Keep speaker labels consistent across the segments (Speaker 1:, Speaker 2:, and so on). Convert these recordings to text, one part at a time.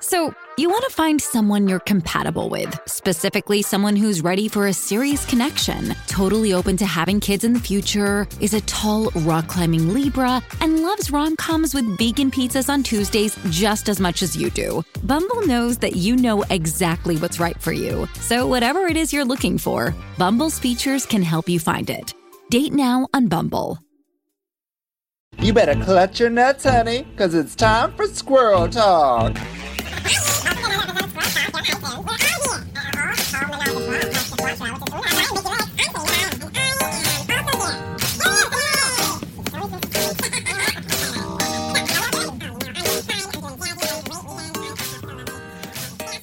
Speaker 1: So, you want to find someone you're compatible with, specifically someone who's ready for a serious connection, totally open to having kids in the future, is a tall, rock climbing Libra, and loves rom coms with vegan pizzas on Tuesdays just as much as you do. Bumble knows that you know exactly what's right for you. So, whatever it is you're looking for, Bumble's features can help you find it. Date now on Bumble.
Speaker 2: You better clutch your nuts, honey, because it's time for squirrel talk.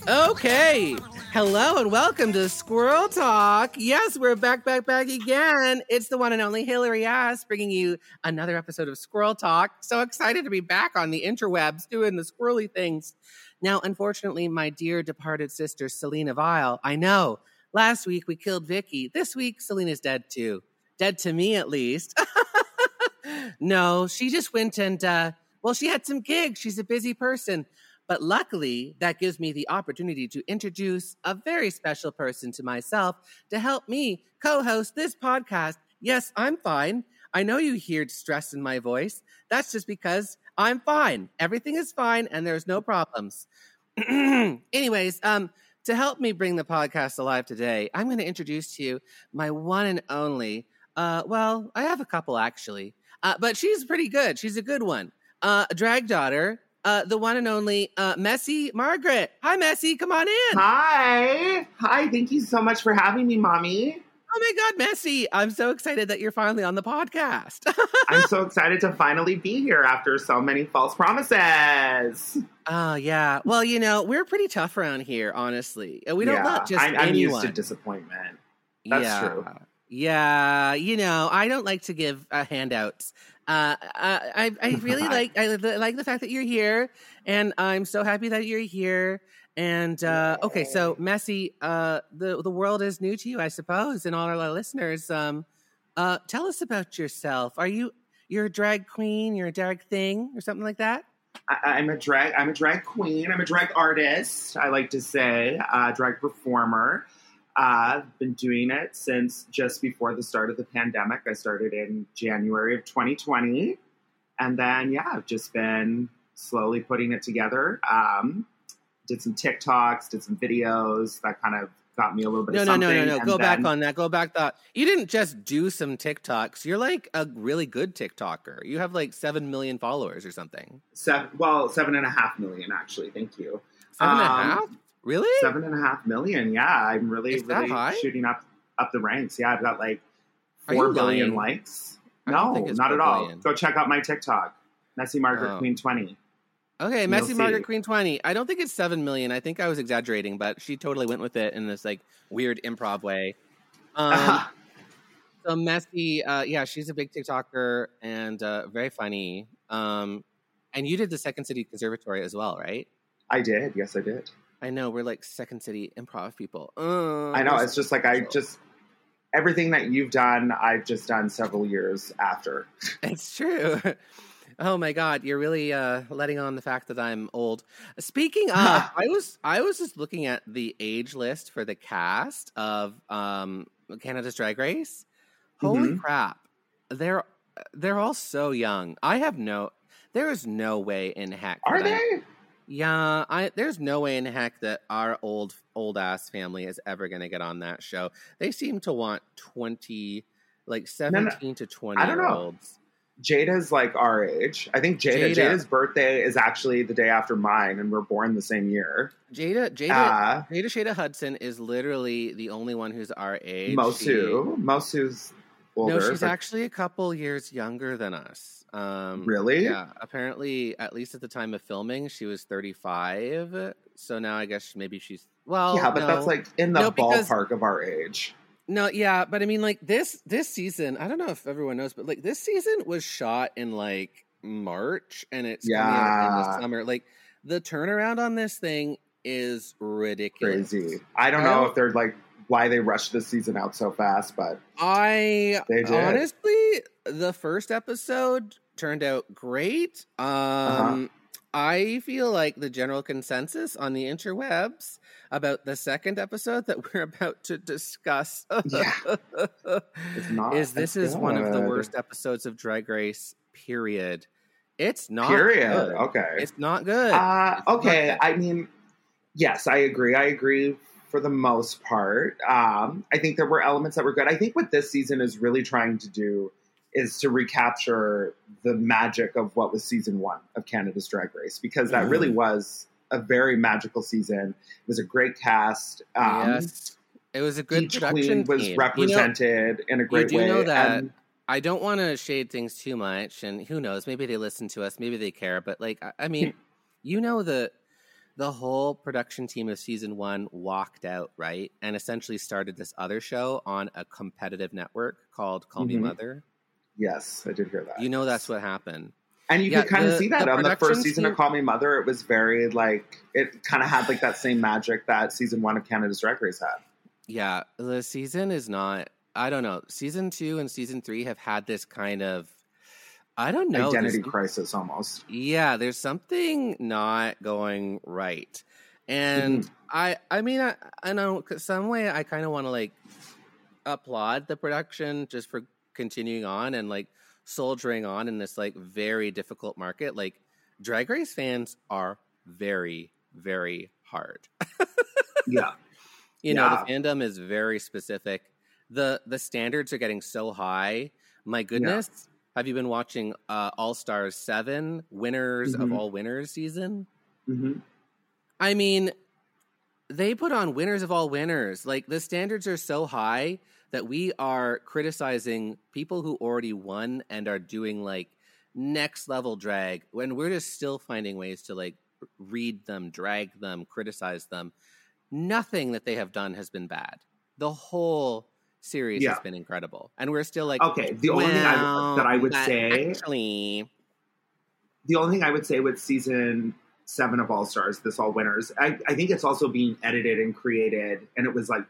Speaker 3: Okay. Hello and welcome to Squirrel Talk. Yes, we're back, back, back again. It's the one and only Hillary Ass bringing you another episode of Squirrel Talk. So excited to be back on the interwebs doing the squirrely things. Now, unfortunately, my dear departed sister, Selena Vile, I know, last week we killed Vicky. This week, Selena's dead too. Dead to me, at least. no, she just went and, uh, well, she had some gigs. She's a busy person. But luckily, that gives me the opportunity to introduce a very special person to myself to help me co host this podcast. Yes, I'm fine. I know you hear stress in my voice. That's just because I'm fine. Everything is fine and there's no problems. Anyways, um, to help me bring the podcast alive today, I'm going to introduce to you my one and only. Uh, well, I have a couple actually, uh, but she's pretty good. She's a good one. Uh, drag daughter, uh, the one and only uh, Messy Margaret. Hi, Messy. Come on in.
Speaker 4: Hi. Hi. Thank you so much for having me, mommy.
Speaker 3: Oh my God, Messy. I'm so excited that you're finally on the podcast.
Speaker 4: I'm so excited to finally be here after so many false promises.
Speaker 3: Oh, yeah. Well, you know, we're pretty tough around here, honestly. We don't
Speaker 4: yeah,
Speaker 3: let just
Speaker 4: I'm
Speaker 3: anyone.
Speaker 4: used to disappointment. That's
Speaker 3: yeah.
Speaker 4: true.
Speaker 3: Yeah, you know, I don't like to give uh, handouts. Uh, I I really like I like the fact that you're here, and I'm so happy that you're here. And uh, okay, so Messy, uh, the the world is new to you, I suppose, and all our listeners. Um, uh, tell us about yourself. Are you you're a drag queen? You're a drag thing, or something like that?
Speaker 4: I, I'm a drag. I'm a drag queen. I'm a drag artist. I like to say, uh, drag performer. I've been doing it since just before the start of the pandemic. I started in January of 2020. And then, yeah, I've just been slowly putting it together. Um, did some TikToks, did some videos that kind of got me a little bit
Speaker 3: No, no, no, no, no. Go back on that. Go back that. You didn't just do some TikToks. You're like a really good TikToker. You have like seven million followers or something.
Speaker 4: Seven, well, seven and a half million, actually. Thank you.
Speaker 3: Seven and a
Speaker 4: Um,
Speaker 3: half? Really?
Speaker 4: Seven and a half million. Yeah, I'm really, really shooting up up the ranks. Yeah, I've got like four billion
Speaker 3: lying?
Speaker 4: likes. No, not at all.
Speaker 3: billion.
Speaker 4: Go check out my TikTok, Messy Margaret
Speaker 3: Oh.
Speaker 4: Queen Twenty.
Speaker 3: Okay, Messy. Margaret Queen 20. I don't think it's 7 million. I think I was exaggerating, but she totally went with it in this like weird improv way. Um, so Messy, uh, yeah, she's a big TikToker and uh, very funny. Um, and you did the Second City Conservatory as well, right?
Speaker 4: I did. Yes, I did.
Speaker 3: I know we're like Second City improv people. Uh,
Speaker 4: I know. It's just like I just everything that you've done. I've just done several years after.
Speaker 3: It's true. Oh my god, you're really uh, letting on the fact that I'm old. Speaking of, I was I was just looking at the age list for the cast of um, Canada's Drag Race. Holy
Speaker 4: Mhm.
Speaker 3: crap, they're they're all so young. I have no, there is no way in heck.
Speaker 4: Are
Speaker 3: that I-
Speaker 4: they?
Speaker 3: yeah, I there's no way in heck that our old old ass family is ever going to get on that show. They seem to want twenty, like
Speaker 4: no.
Speaker 3: seventeen to twenty
Speaker 4: I don't
Speaker 3: year
Speaker 4: know.
Speaker 3: olds.
Speaker 4: Jada's like our age. I think Jada,
Speaker 3: Jada.
Speaker 4: Jada's birthday is actually the day after mine, and we're born the same year.
Speaker 3: Jada, Jada,
Speaker 4: Uh,
Speaker 3: Jada Shada Hudson is literally the only one who's our age.
Speaker 4: Moço, Moço's older.
Speaker 3: no, she's
Speaker 4: but-
Speaker 3: actually a couple years younger than us. Um,
Speaker 4: Really?
Speaker 3: Yeah. Apparently, at least at the time of filming, she was 35. So now I guess maybe she's well.
Speaker 4: yeah, but
Speaker 3: no.
Speaker 4: that's like in the
Speaker 3: No, because-
Speaker 4: ballpark of our age.
Speaker 3: No, yeah, but I mean, like this this season, I don't know if everyone knows, but like this season was shot in like March, and it's coming out in the
Speaker 4: Yeah.
Speaker 3: summer. Like the turnaround on this thing is ridiculous.
Speaker 4: Crazy. I don't know if they're like why they rushed this season out so fast, but
Speaker 3: I honestly, the first episode turned out great. Um,
Speaker 4: Uh-huh.
Speaker 3: I feel like the general consensus on the interwebs about the second episode that we're about to discuss
Speaker 4: Yeah. Not
Speaker 3: is this is one of the worst episodes of Drag Race. Period. It's not
Speaker 4: period.
Speaker 3: good.
Speaker 4: Okay.
Speaker 3: It's not good.
Speaker 4: Uh,
Speaker 3: It's not
Speaker 4: okay.
Speaker 3: good.
Speaker 4: I mean, yes, I agree. I agree for the most part. Um, I think there were elements that were good. I think what this season is really trying to do is to recapture the magic of what was season one of Canada's Drag Race because that really
Speaker 3: Mm-hmm.
Speaker 4: was a very magical season. It was a great cast. Um,
Speaker 3: yes, it was a good
Speaker 4: each
Speaker 3: production
Speaker 4: queen was
Speaker 3: team. You know-
Speaker 4: represented in a great
Speaker 3: do
Speaker 4: way.
Speaker 3: know that
Speaker 4: and-
Speaker 3: I don't want to shade things too much, and who knows? Maybe they listen to us, maybe they care. But like, I, I mean, you know the the whole production team of season one walked out, right, and essentially started this other show on a competitive network called Call Me
Speaker 4: Mhm.
Speaker 3: Mother.
Speaker 4: Yes, I did hear that.
Speaker 3: You know that's what happened.
Speaker 4: And you
Speaker 3: Yeah,
Speaker 4: could kind
Speaker 3: the-
Speaker 4: of see that
Speaker 3: the
Speaker 4: on the first season
Speaker 3: team-
Speaker 4: of Call Me Mother. It was very like it kind of had like that same magic that season one of Canada's Drag Race had.
Speaker 3: Yeah, the season is not. I don't know. Season two and season three have had this kind of. I don't know.
Speaker 4: Identity crisis almost.
Speaker 3: Yeah, there's something not going right, and
Speaker 4: Mm-hmm.
Speaker 3: I, I mean, I, I know some way I kind of want to like applaud the production just for continuing on and like soldiering on in this like very difficult market. Like, Drag Race fans are very, very hard.
Speaker 4: Yeah.
Speaker 3: you know, the fandom is very specific. the The standards are getting so high. My goodness. Have you been watching uh, All Stars 7, Winners of
Speaker 4: Mhm.
Speaker 3: All Winners season?
Speaker 4: hmm
Speaker 3: I mean, they put on Winners of All Winners. Like, the standards are so high that we are criticizing people who already won and are doing like next level drag when we're just still finding ways to like read them, drag them, criticize them. Nothing that they have done has been bad. The whole series
Speaker 4: Yeah.
Speaker 3: has been incredible. And we're still like,
Speaker 4: Okay, the only thing I, that I would say,
Speaker 3: actually,
Speaker 4: the only thing I would say with season seven of All Stars, this All Winners, I, I think it's also being edited and created, and it was like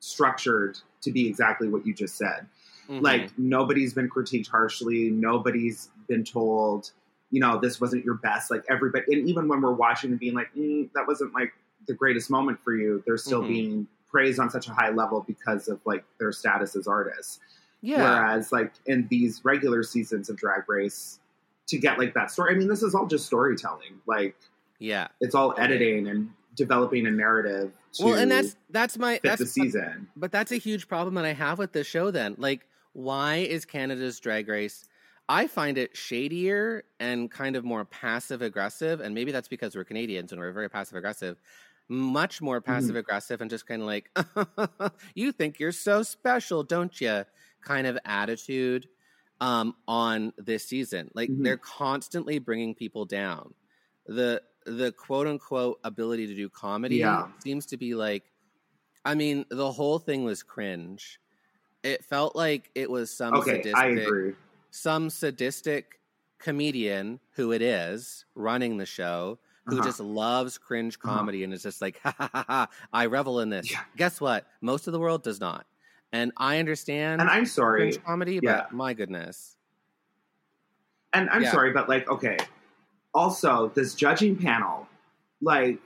Speaker 4: structured to be exactly what you just said.
Speaker 3: mhm.
Speaker 4: Like nobody's been critiqued harshly. Nobody's been told, you know, this wasn't your best. Like everybody, and even when we're watching and being like, mm, that wasn't like the greatest moment for you, they're still
Speaker 3: Mhm.
Speaker 4: being praised on such a high level because of like their status as artists.
Speaker 3: yeah.
Speaker 4: Whereas like in these regular seasons of Drag Race, to get like that story, I mean, this is all just storytelling. Like
Speaker 3: yeah.
Speaker 4: it's all editing and developing a narrative. To
Speaker 3: Well, and that's that's my that's
Speaker 4: the season.
Speaker 3: But that's a huge problem that I have with this show then. Like, why is Canada's drag race? I find it shadier and kind of more passive aggressive. And maybe that's because we're Canadians and we're very passive aggressive. Much more passive aggressive and just kind of like, you think you're so special, don't you? Kind of attitude um, on this season. Like,
Speaker 4: Mhm.
Speaker 3: they're constantly bringing people down. The the quote unquote ability to do comedy
Speaker 4: Yeah.
Speaker 3: seems to be like I mean, the whole thing was cringe. It felt like it was some
Speaker 4: Okay,
Speaker 3: sadistic,
Speaker 4: I agree.
Speaker 3: some sadistic comedian who it is running the show who
Speaker 4: Uh-huh.
Speaker 3: just loves cringe
Speaker 4: Uh-huh.
Speaker 3: comedy and is just like, ha ha ha ha, I revel in this.
Speaker 4: Yeah.
Speaker 3: Guess what? Most of the world does not. And I understand
Speaker 4: And I'm sorry.
Speaker 3: cringe comedy,
Speaker 4: Yeah.
Speaker 3: but my goodness.
Speaker 4: And I'm
Speaker 3: Yeah.
Speaker 4: sorry, but like, okay. Also, this judging panel, like,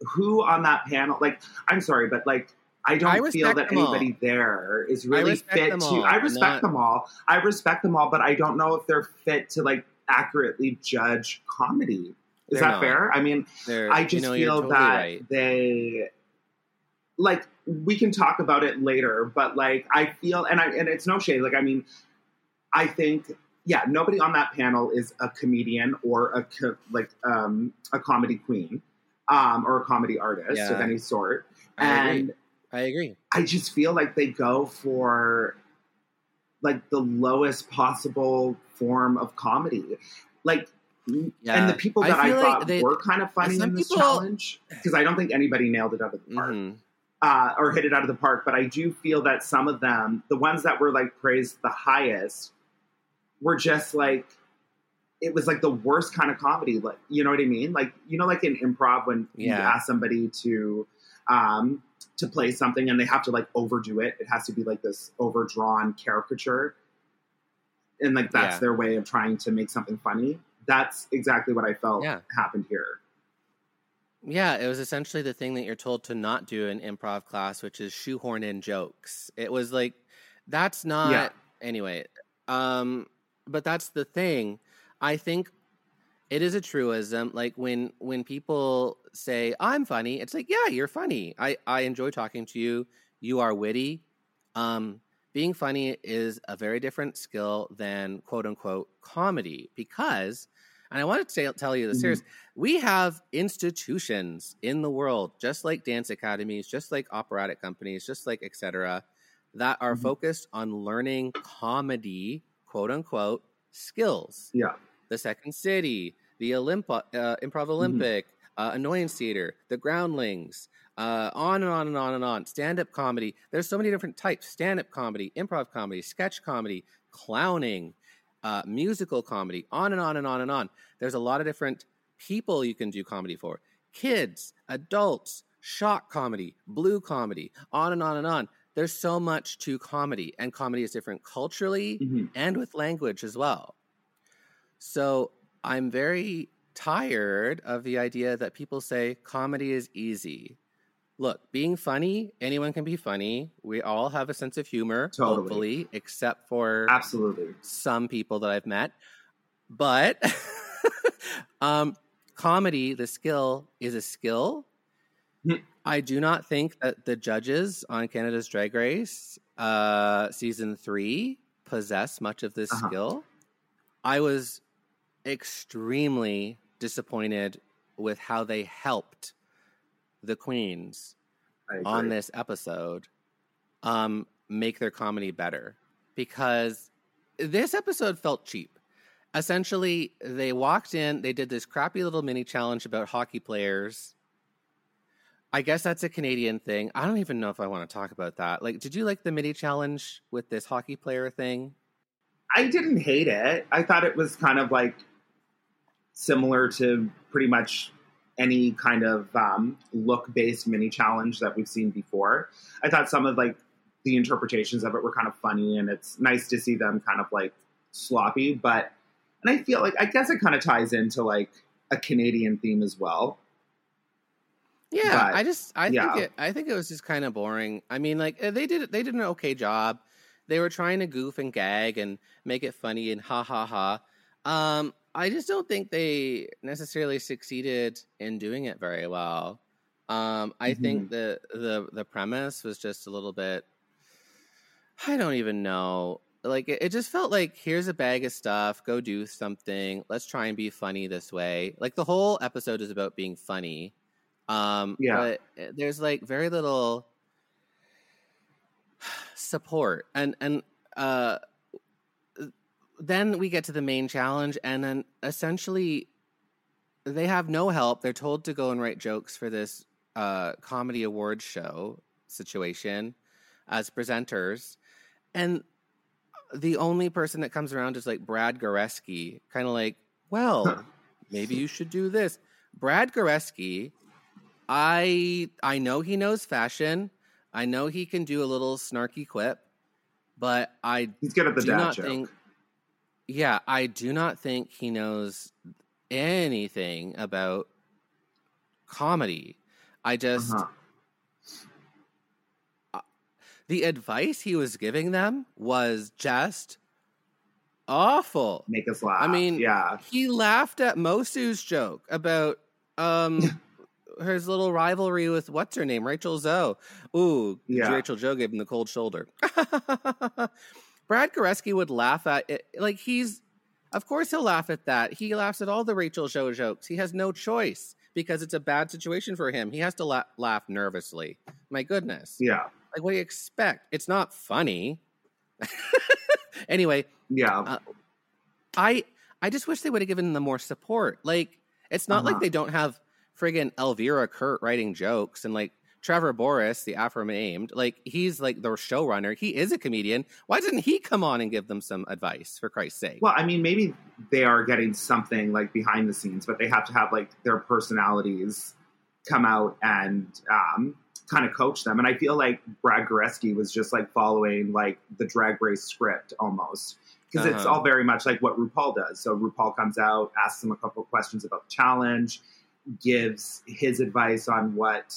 Speaker 4: who on that panel? Like, I'm sorry, but like, I don't
Speaker 3: I
Speaker 4: feel that
Speaker 3: them all.
Speaker 4: anybody there is really fit to.
Speaker 3: all.
Speaker 4: I respect
Speaker 3: not-
Speaker 4: them all. I respect them all, but I don't know if they're fit to like accurately judge comedy. Is
Speaker 3: They're
Speaker 4: that
Speaker 3: not.
Speaker 4: fair? I mean,
Speaker 3: They're,
Speaker 4: I just
Speaker 3: you're
Speaker 4: feel
Speaker 3: totally
Speaker 4: that
Speaker 3: right.
Speaker 4: they like we can talk about it later, but like I feel and I and it's no shade. Like I mean, I think yeah, nobody on that panel is a comedian or a co- like um, a comedy queen um, or a comedy artist of any sort,
Speaker 3: I agree.
Speaker 4: and
Speaker 3: I agree.
Speaker 4: I just feel like they go for like the lowest possible form of comedy. Like
Speaker 3: Yeah.
Speaker 4: and the people that I,
Speaker 3: like
Speaker 4: thought
Speaker 3: they-
Speaker 4: were kind of funny in this
Speaker 3: people-
Speaker 4: challenge because I don't think anybody nailed it out of the park
Speaker 3: Mhm.
Speaker 4: uh, or hit it out of the park. But I do feel that some of them, the ones that were like praised the highest, were just like it was like the worst kind of comedy. Like you know what I mean? Like you know, like in improv when you ask somebody to um, to play something and they have to like overdo it. It has to be like this overdrawn caricature, and like that's
Speaker 3: Yeah.
Speaker 4: their way of trying to make something funny. That's exactly what I felt
Speaker 3: Yeah.
Speaker 4: happened here.
Speaker 3: Yeah, it was essentially the thing that you're told to not do in improv class, which is shoehorn in jokes. It was like that's not
Speaker 4: Yeah.
Speaker 3: anyway. Um, but that's the thing. I think it is a truism. Like when when people say I'm funny, it's like yeah, you're funny. I I enjoy talking to you. You are witty. Um, being funny is a very different skill than quote unquote comedy because, and I want to tell you this
Speaker 4: Mhm.
Speaker 3: serious. We have institutions in the world, just like dance academies, just like operatic companies, just like etc., that are
Speaker 4: Mhm.
Speaker 3: focused on learning comedy, quote unquote, skills.
Speaker 4: Yeah.
Speaker 3: The Second City, the Olymp- uh, Improv Olympic, uh, Annoyance Theater, the Groundlings, uh, on and on and on and on. Stand up comedy. There's so many different types stand up comedy, improv comedy, sketch comedy, clowning, uh, musical comedy, on and on and on and on. There's a lot of different people you can do comedy for kids, adults, shock comedy, blue comedy, on and on and on. There's so much to comedy, and comedy is different culturally
Speaker 4: Mhm.
Speaker 3: and with language as well. So I'm very tired of the idea that people say comedy is easy. Look, being funny, anyone can be funny. We all have a sense of humor,
Speaker 4: Totally.
Speaker 3: hopefully, except for
Speaker 4: Absolutely.
Speaker 3: some people that I've met. But um, comedy, the skill is a skill.
Speaker 4: Hmm.
Speaker 3: I do not think that the judges on Canada's Drag Race uh, season three possess much of this
Speaker 4: Uh-huh.
Speaker 3: skill. I was extremely disappointed with how they helped the queens on this episode um make their comedy better because this episode felt cheap essentially they walked in they did this crappy little mini challenge about hockey players i guess that's a canadian thing i don't even know if i want to talk about that like did you like the mini challenge with this hockey player thing
Speaker 4: I didn't hate it. I thought it was kind of like similar to pretty much any kind of um, look based mini challenge that we've seen before. I thought some of like the interpretations of it were kind of funny, and it's nice to see them kind of like sloppy. But and I feel like I guess it kind of ties into like a Canadian theme as well.
Speaker 3: Yeah,
Speaker 4: But,
Speaker 3: I just I
Speaker 4: yeah.
Speaker 3: think it I think it was just kind of boring. I mean, like uh, they did they did an okay job. They were trying to goof and gag and make it funny and ha ha ha. Um, I just don't think they necessarily succeeded in doing it very well. Um, I think the the the premise was just a little bit. I don't even know. Like it, it just felt like here's a bag of stuff. Go do something. Let's try and be funny this way. Like the whole episode is about being funny. Um,
Speaker 4: Yeah.
Speaker 3: But uh, there's like very little support, and and uh, then we get to the main challenge, and then essentially they have no help. They're told to go and write jokes for this uh, comedy awards show situation as presenters, and the only person that comes around is like Brad Goreski, kind of like, well, maybe you should do this. Brad Goreski, I I know he knows fashion. I know he can do a little snarky quip, but I
Speaker 4: He's good at the
Speaker 3: do
Speaker 4: dad
Speaker 3: not
Speaker 4: joke.
Speaker 3: think. Yeah, I do not think he knows anything about comedy. I just
Speaker 4: Uh-huh.
Speaker 3: the advice he was giving them was just awful.
Speaker 4: Make us laugh.
Speaker 3: I mean,
Speaker 4: yeah,
Speaker 3: He laughed at Moço's joke about um his little rivalry with what's her name, Rachel Zoe. Ooh,
Speaker 4: Yeah.
Speaker 3: Rachel Zoe gave him the cold shoulder. Brad Goreski would laugh at it. Like he's, of course, he'll laugh at that. He laughs at all the Rachel Zoe jokes. He has no choice because it's a bad situation for him. He has to la- laugh nervously. My goodness.
Speaker 4: yeah.
Speaker 3: Like, what do you expect? It's not funny. anyway,
Speaker 4: Yeah.
Speaker 3: Uh, I I just wish they would have given them more support. Like it's not like
Speaker 4: Uh-huh.
Speaker 3: they don't have friggin' Elvira Kurt writing jokes and like Trevor Boris, the aforenamed, like he's like the showrunner. He is a comedian. Why didn't he come on and give them some advice for Christ's sake?
Speaker 4: Well, I mean, maybe they are getting something like behind the scenes, but they have to have like their personalities come out and um, kind of coach them. And I feel like Brad Goreski was just like following like the drag race script almost. Because it's
Speaker 3: Uh-huh.
Speaker 4: all very much like what RuPaul does. So RuPaul comes out, asks him a couple of questions about the challenge, gives his advice on what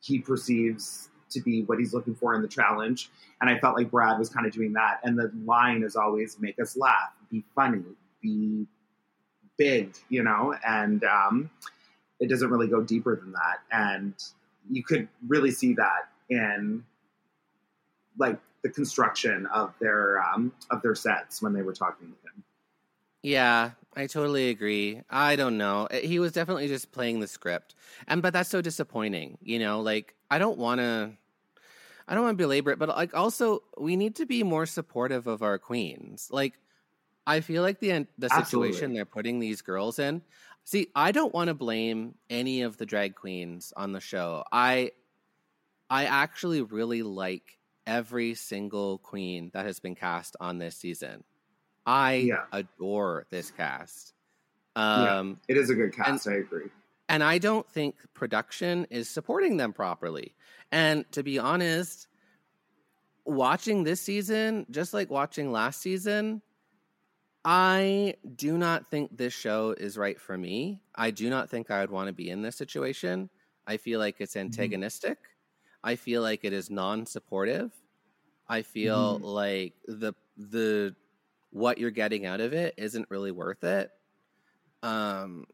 Speaker 4: he perceives to be what he's looking for in the challenge. And I felt like Brad was kind of doing that. And the line is always make us laugh, be funny, be big, you know? And um, it doesn't really go deeper than that. And you could really see that in like the construction of their um, of their sets when they were talking with him.
Speaker 3: Yeah, I totally agree. I don't know. Eh, He was definitely just playing the script. And but that's so disappointing, you know? Like I don't want to I don't want to belabor it, but like also we need to be more supportive of our queens. Like I feel like the the situation
Speaker 4: Absolutely.
Speaker 3: they're putting these girls in. See, I don't want to blame any of the drag queens on the show. I I actually really like every single queen that has been cast on this season. I
Speaker 4: Yeah.
Speaker 3: adore this cast.
Speaker 4: Yeah.
Speaker 3: Um,
Speaker 4: It is a good cast, I agree.
Speaker 3: and I don't think production is supporting them properly. And to be honest, watching this season, just like watching last season, I do not think this show is right for me. I do not think I would want to be in this situation. I feel like it's antagonistic. I feel like it is non-supportive. I feel like the the what you're getting out of it isn't really worth it. Um,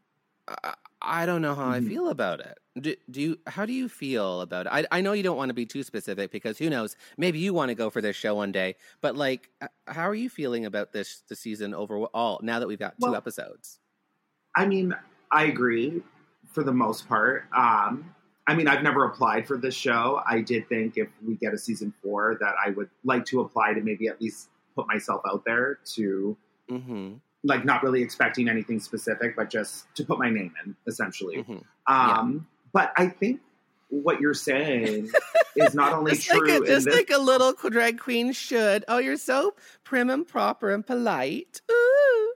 Speaker 3: I, I don't know how I
Speaker 4: Mhm.
Speaker 3: feel about it. Do, do you? How do you feel about it? I I know you don't want to be too specific because who knows? Maybe you want to go for this show one day. But like, how are you feeling about this the season overall? Now that we've got two episodes.
Speaker 4: I mean, I agree for the most part. Um, I mean, I've never applied for this show. I did think if we get a season four that I would like to apply to maybe at least put myself out there to
Speaker 3: Mm-hmm.
Speaker 4: like not really expecting anything specific, but just to put my name in essentially.
Speaker 3: Mhm.
Speaker 4: Um, But I think what you're saying is not only
Speaker 3: Just
Speaker 4: true
Speaker 3: like a, just
Speaker 4: this.
Speaker 3: like a little drag queen should. Oh, you're so prim and proper and polite. Ooh.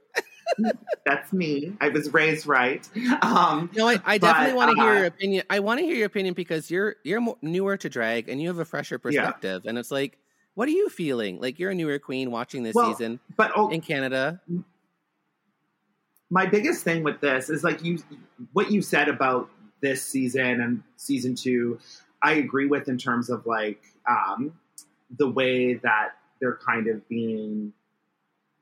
Speaker 4: that's me. I was raised right. Um,
Speaker 3: No, I, I definitely want to hear
Speaker 4: uh,
Speaker 3: your opinion. I want to hear your opinion because you're you're more, newer to drag and you have a fresher
Speaker 4: Yeah.
Speaker 3: perspective. And it's like, what are you feeling? Like you're a newer queen watching this
Speaker 4: Well,
Speaker 3: season
Speaker 4: but oh,
Speaker 3: in Canada.
Speaker 4: my biggest thing with this is like you what you said about this season and season two i agree with in terms of like um the way that they're kind of being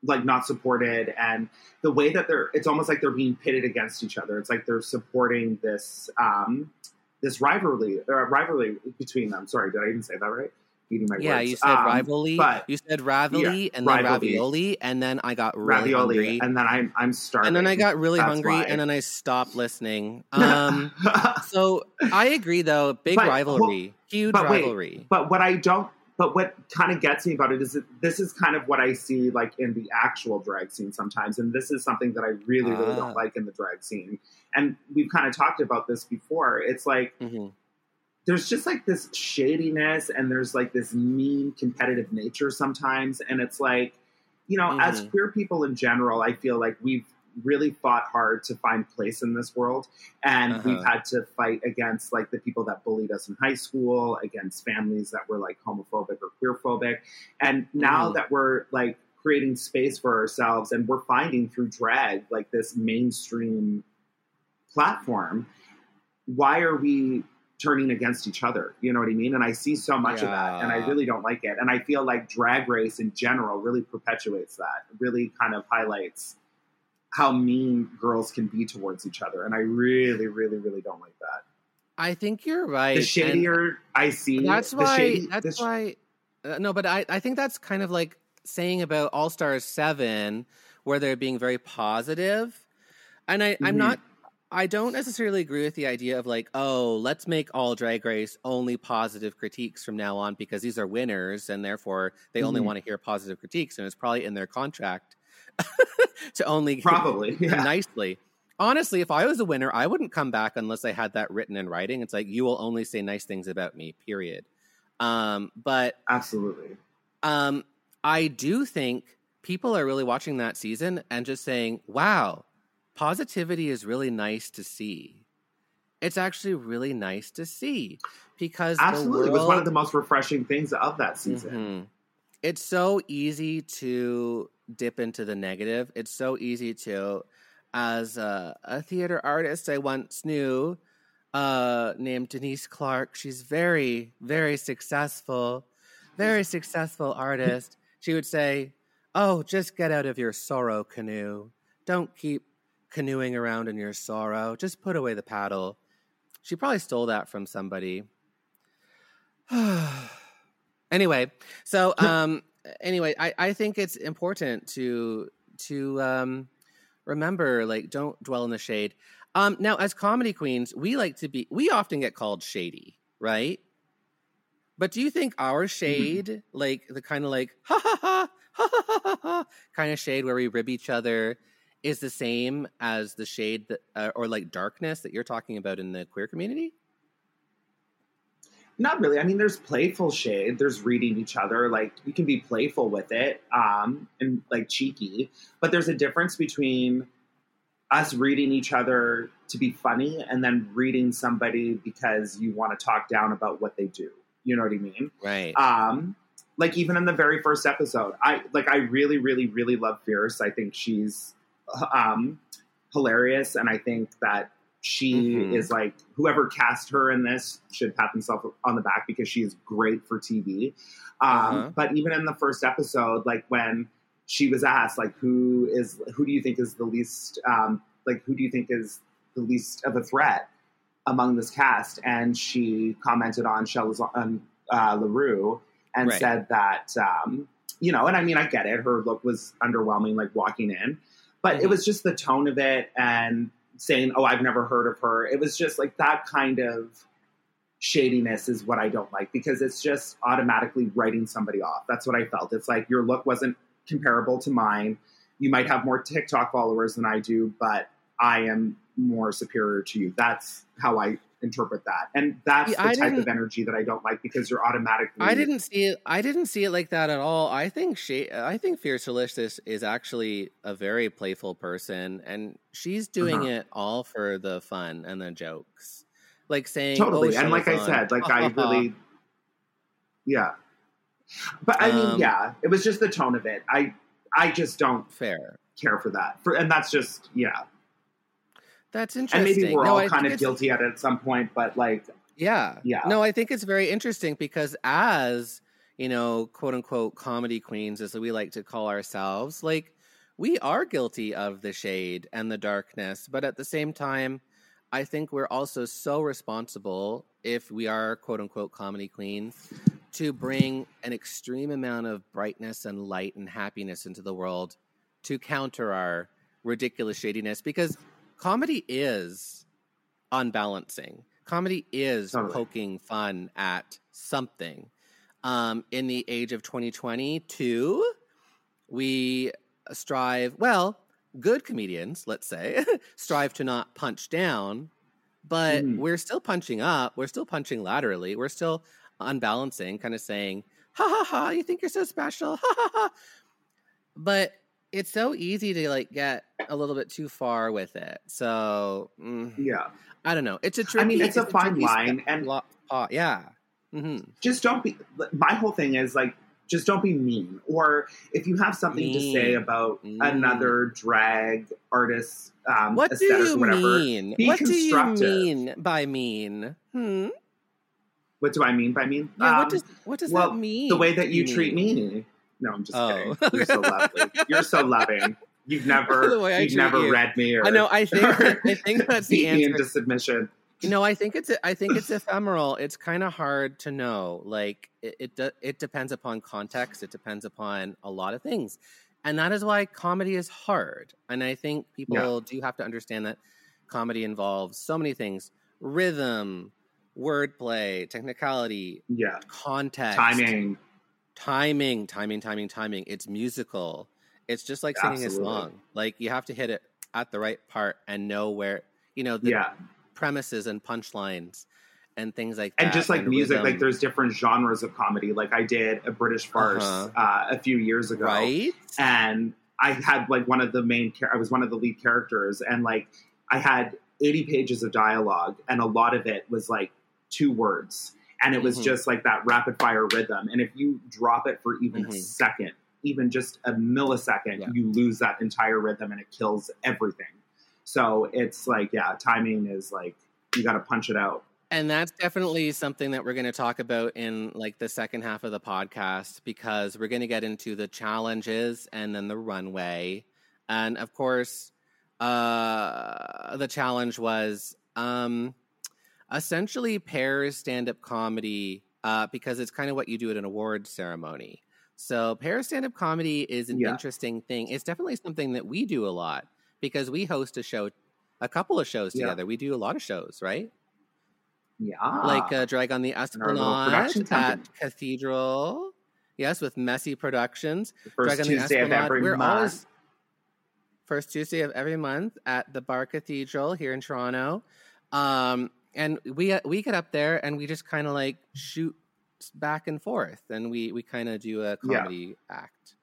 Speaker 4: like not supported and the way that they're it's almost like they're being pitted against each other it's like they're supporting this um this rivalry or rivalry between them sorry did i even say that right Eating my
Speaker 3: Yeah,
Speaker 4: words.
Speaker 3: you said
Speaker 4: Um,
Speaker 3: rivalry.
Speaker 4: but
Speaker 3: You said ravioli
Speaker 4: yeah,
Speaker 3: and then
Speaker 4: rivalry.
Speaker 3: ravioli, and then I got really
Speaker 4: ravioli
Speaker 3: hungry.
Speaker 4: and then i'm i'm starving
Speaker 3: And then I got really
Speaker 4: That's
Speaker 3: hungry,
Speaker 4: why.
Speaker 3: and then I stopped listening. Um, so I agree, though. Big
Speaker 4: But,
Speaker 3: rivalry, huge
Speaker 4: but wait,
Speaker 3: rivalry.
Speaker 4: But what I don't, but what kind of gets me about it is that this is kind of what I see like in the actual drag scene sometimes, and this is something that I really, really
Speaker 3: Ah.
Speaker 4: don't like in the drag scene. And we've kind of talked about this before. It's like
Speaker 3: Mhm.
Speaker 4: There's just like this shadiness, and there's like this mean competitive nature sometimes, and it's like, you know, as
Speaker 3: Mhm.
Speaker 4: queer people in general, I feel like we've really fought hard to find place in this world and
Speaker 3: Uh-huh.
Speaker 4: we've had to fight against like the people that bullied us in high school against families that were like homophobic or queerphobic and now
Speaker 3: Mhm.
Speaker 4: that we're like creating space for ourselves and we're finding through drag like this mainstream platform why are we turning against each other you know what i mean and i see so much of that and i really don't like it and i feel like drag race in general really perpetuates that really kind of highlights how mean girls can be towards each other and i really really really don't like that
Speaker 3: I think you're right.
Speaker 4: the
Speaker 3: and
Speaker 4: shadier i see
Speaker 3: That's
Speaker 4: the
Speaker 3: why.
Speaker 4: shady-
Speaker 3: that's
Speaker 4: sh-
Speaker 3: why. Uh, no, but I, I think that's kind of like saying about All Stars Seven, where they're being very positive, and I, I'm
Speaker 4: Mhm.
Speaker 3: not. I don't necessarily agree with the idea of like, oh, let's make all Drag Race only positive critiques from now on because these are winners and therefore they only
Speaker 4: Mhm.
Speaker 3: want to hear positive critiques and it's probably in their contract to only
Speaker 4: Probably, yeah.
Speaker 3: nicely. Honestly, if I was a winner, I wouldn't come back unless I had that written in writing. It's like you will only say nice things about me, period. Um, but
Speaker 4: Absolutely.
Speaker 3: um, I do think people are really watching that season and just saying, wow, positivity is really nice to see. It's actually really nice to see because
Speaker 4: Absolutely.
Speaker 3: the
Speaker 4: It was one of the most refreshing things of that season.
Speaker 3: Mhm. It's so easy to dip into the negative. It's so easy to, as a, a theater artist I once knew, uh, named Denise Clark. She's very, very successful, very successful artist. She would say, "Oh, just get out of your sorrow canoe. Don't keep canoeing around in your sorrow. Just put away the paddle." She probably stole that from somebody. anyway, so um anyway, I, I think it's important to to um remember like don't dwell in the shade. Um now as comedy queens, we like to be we often get called shady, right? But do you think our shade, like the kind of like ha ha ha ha ha ha ha, ha kind of shade where we rib each other, is the same as the shade that, uh, or like darkness that you're talking about in the queer community?
Speaker 4: Not really. I mean, there's playful shade. There's reading each other. Like you can be playful with it, um, and like cheeky. But there's a difference between us reading each other to be funny and then reading somebody because you want to talk down about what they do. You know what I mean?
Speaker 3: Right.
Speaker 4: Um, like even in the very first episode, I like I really, really, really love Fierce. I think she's um, hilarious, and I think that she
Speaker 3: Mhm.
Speaker 4: is like whoever cast her in this should pat themselves on the back because she is great for TV. Um,
Speaker 3: Uh-huh.
Speaker 4: But even in the first episode, like when she was asked, like who is who do you think is the least um, like who do you think is the least of a threat among this cast, and she commented on Shell um, uh, Leroux and
Speaker 3: Right.
Speaker 4: said that um, you know, and I mean, I get it. Her look was underwhelming, like walking in, but it
Speaker 3: Mhm.
Speaker 4: was just the tone of it and saying, "Oh, I've never heard of her." It was just like that kind of shadiness is what I don't like because it's just automatically writing somebody off. That's what I felt. It's like your look wasn't comparable to mine. You might have more TikTok followers than I do, but I am more superior to you. That's how I interpret that. And that's
Speaker 3: Yeah,
Speaker 4: the type of energy that I don't like because you're automatically
Speaker 3: I didn't see it. I didn't see it like that at all. I think she. I think Fiercalicious is actually a very playful person, and she's doing
Speaker 4: Uh-huh.
Speaker 3: it all for the fun and the jokes, like saying
Speaker 4: totally
Speaker 3: Oh,
Speaker 4: and like i
Speaker 3: on.
Speaker 4: said like i really yeah but i mean
Speaker 3: Um,
Speaker 4: yeah it was just the tone of it i i just don't
Speaker 3: fair.
Speaker 4: care for that for and that's just yeah
Speaker 3: That's interesting.
Speaker 4: and maybe we're
Speaker 3: No,
Speaker 4: all
Speaker 3: I
Speaker 4: kind of guilty at it at some point but like
Speaker 3: Yeah.
Speaker 4: Yeah.
Speaker 3: No, I think it's very interesting because as, you know, quote unquote comedy queens, as we like to call ourselves, like we are guilty of the shade and the darkness. But at the same time, I think we're also so responsible if we are quote unquote comedy queens to bring an extreme amount of brightness and light and happiness into the world to counter our ridiculous shadiness because comedy is unbalancing. Comedy is
Speaker 4: Totally.
Speaker 3: poking fun at something. Um, in the age of 2022, we strive, well, good comedians, let's say, strive to not punch down, but
Speaker 4: Mhm.
Speaker 3: we're still punching up. We're still punching laterally. We're still unbalancing, kind of saying, ha ha ha, you think you're so special, ha ha ha. But it's so easy to like get a little bit too far with it. So mm,
Speaker 4: yeah
Speaker 3: I don't know. It's a tricky.
Speaker 4: I mean, it's a fine line, and-
Speaker 3: uh, yeah. hmm
Speaker 4: just don't be my whole thing is like just don't be mean or if you have something to say about
Speaker 3: Mm.
Speaker 4: another drag artist um
Speaker 3: What do you
Speaker 4: whatever
Speaker 3: mean?
Speaker 4: be
Speaker 3: What do you mean by mean? Hmm?
Speaker 4: what do i mean by mean
Speaker 3: Yeah,
Speaker 4: Um,
Speaker 3: what does what does
Speaker 4: well,
Speaker 3: that mean?
Speaker 4: the way that you,
Speaker 3: mean?
Speaker 4: treat me. No, I'm just
Speaker 3: Oh.
Speaker 4: kidding. You're so lovely. You're so loving. You've never,
Speaker 3: The way I
Speaker 4: you've never
Speaker 3: you.
Speaker 4: read me, or
Speaker 3: I know. I think I think that's the answer.
Speaker 4: into submission.
Speaker 3: No, I think it's I think it's ephemeral. It's kind of hard to know. Like it it, de- it depends upon context. It depends upon a lot of things, and that is why comedy is hard. And I think people do have to understand that comedy involves so many things: rhythm, wordplay, technicality,
Speaker 4: Yeah.
Speaker 3: context,
Speaker 4: Timing.
Speaker 3: Timing, timing, timing, timing. It's musical. It's just like singing
Speaker 4: Absolutely.
Speaker 3: a song. Like you have to hit it at the right part and know where you know the
Speaker 4: Yeah.
Speaker 3: premises and punchlines and things like that.
Speaker 4: and just like music, like there's different genres of comedy. Like I did a British farce
Speaker 3: Uh-huh.
Speaker 4: uh, a few years ago,
Speaker 3: right.
Speaker 4: and I had like one of the main. Char- I was one of the lead characters, and like I had 80 pages of dialogue, and a lot of it was like two words, and it was
Speaker 3: Mhm.
Speaker 4: just like that rapid fire rhythm. And if you drop it for even a
Speaker 3: Mhm.
Speaker 4: second, even just a millisecond,
Speaker 3: Yeah.
Speaker 4: you lose that entire rhythm, and it kills everything. So it's like, yeah, timing is like you got to punch it out.
Speaker 3: And that's definitely something that we're going to talk about in like the second half of the podcast because we're going to get into the challenges and then the runway. And of course, uh, the challenge was um, essentially pairs stand up comedy uh, because it's kind of what you do at an award ceremony. So, pair stand up comedy is an
Speaker 4: Yeah.
Speaker 3: interesting thing. It's definitely something that we do a lot because we host a show, a couple of shows
Speaker 4: Yeah.
Speaker 3: together. We do a lot of shows, right?
Speaker 4: Yeah,
Speaker 3: like uh, Drag on the Esplanade at. Cathedral. Yes, with Messy Productions.
Speaker 4: the first
Speaker 3: Drag on the
Speaker 4: Tuesday of every
Speaker 3: We're
Speaker 4: month.
Speaker 3: always first Tuesday of every month at the Bar Cathedral here in Toronto. Um, and we we get up there and we just kind of like shoot back and forth, and we we kind of do a
Speaker 4: Yeah.
Speaker 3: comedy act.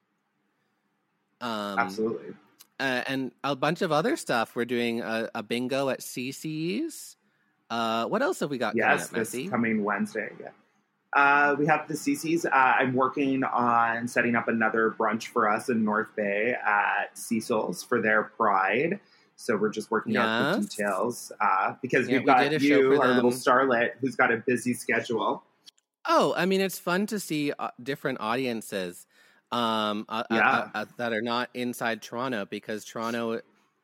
Speaker 3: Um,
Speaker 4: Absolutely.
Speaker 3: uh, and a bunch of other stuff. We're doing a, a bingo at CC's. Uh, what else have we got
Speaker 4: Yes,
Speaker 3: coming up,
Speaker 4: this coming Wednesday. Yeah. Uh, we have the CC's. Uh, I'm working on setting up another brunch for us in North Bay at Cecil's for their Pride. So we're just working out the details uh, because
Speaker 3: Yeah,
Speaker 4: we've got
Speaker 3: show
Speaker 4: you, our little starlet, who's got a busy schedule.
Speaker 3: Oh, I mean, it's fun to see uh, different audiences um, uh, uh,
Speaker 4: Yeah.
Speaker 3: uh, uh, that are not inside Toronto because Toronto,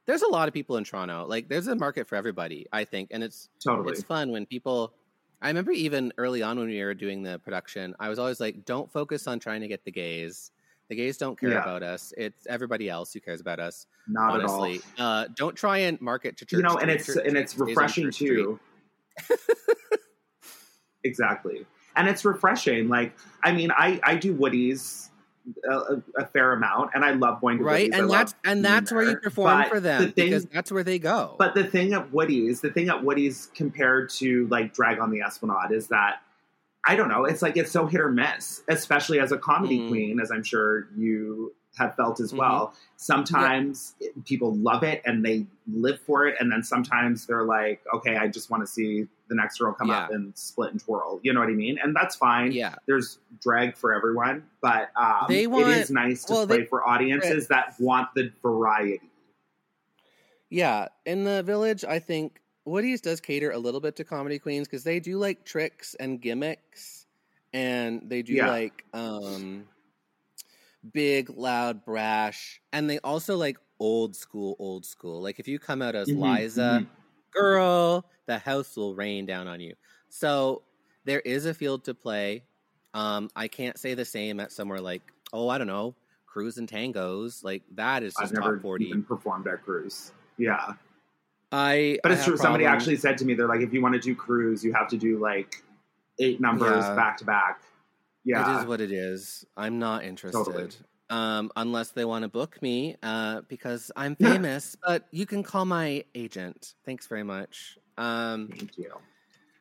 Speaker 3: there's a lot of people in Toronto. Like, there's a market for everybody, I think, and it's
Speaker 4: Totally.
Speaker 3: it's fun when people. I remember even early on when we were doing the production, I was always like, "Don't focus on trying to get the gays. The gays don't care
Speaker 4: Yeah.
Speaker 3: about us. It's everybody else who cares about us.
Speaker 4: Not
Speaker 3: honestly,
Speaker 4: at all.
Speaker 3: uh, don't try and market to church.
Speaker 4: you know, and it's
Speaker 3: Church
Speaker 4: and it's
Speaker 3: Street stays on
Speaker 4: refreshing too. exactly, and it's refreshing. Like, I mean, I I do Woody's a, a, a fair amount, and I love going to
Speaker 3: right?
Speaker 4: Woody's. I
Speaker 3: And
Speaker 4: love
Speaker 3: that's and that's where you perform
Speaker 4: But
Speaker 3: for
Speaker 4: the
Speaker 3: them
Speaker 4: thing-
Speaker 3: because that's where they go.
Speaker 4: But the thing at Woody's, the thing at Woody's compared to like Drag on the Esplanade is that I don't know. It's like it's so hit or miss, especially as a comedy
Speaker 3: Mm.
Speaker 4: queen, as I'm sure you have felt as
Speaker 3: Mhm.
Speaker 4: well. Sometimes people love it and they live for it, and then sometimes they're like, "Okay, I just want to see the next girl come up and split and twirl." You know what I mean? And that's fine.
Speaker 3: yeah,
Speaker 4: There's drag for everyone, but um,
Speaker 3: They want-
Speaker 4: is nice to
Speaker 3: well,
Speaker 4: play
Speaker 3: they-
Speaker 4: for audiences that want the variety.
Speaker 3: yeah. In the village, I think Woody's does cater a little bit to comedy queens because they do like tricks and gimmicks, and they do
Speaker 4: Yeah.
Speaker 3: like um big, loud, brash, and they also like old school, old school. Like if you come out as
Speaker 4: Mhm,
Speaker 3: Liza, girl, the house will rain down on you. So there is a field to play. Um, I can't say the same at somewhere like, oh, I don't know, Crews and Tangos. Like that is
Speaker 4: I've
Speaker 3: just
Speaker 4: never
Speaker 3: top forty.
Speaker 4: even performed at Crews. Yeah.
Speaker 3: I
Speaker 4: But it's
Speaker 3: have
Speaker 4: true. Somebody
Speaker 3: problems-
Speaker 4: actually said to me, they're like, if you want to do Crews, you have to do like eight numbers
Speaker 3: Yeah.
Speaker 4: back to back. Yeah.
Speaker 3: is what it is. I'm not interested.
Speaker 4: Totally.
Speaker 3: Um, unless they want to book me, uh, because I'm famous. but you can call my agent. Thanks very much. Um,
Speaker 4: Thank you.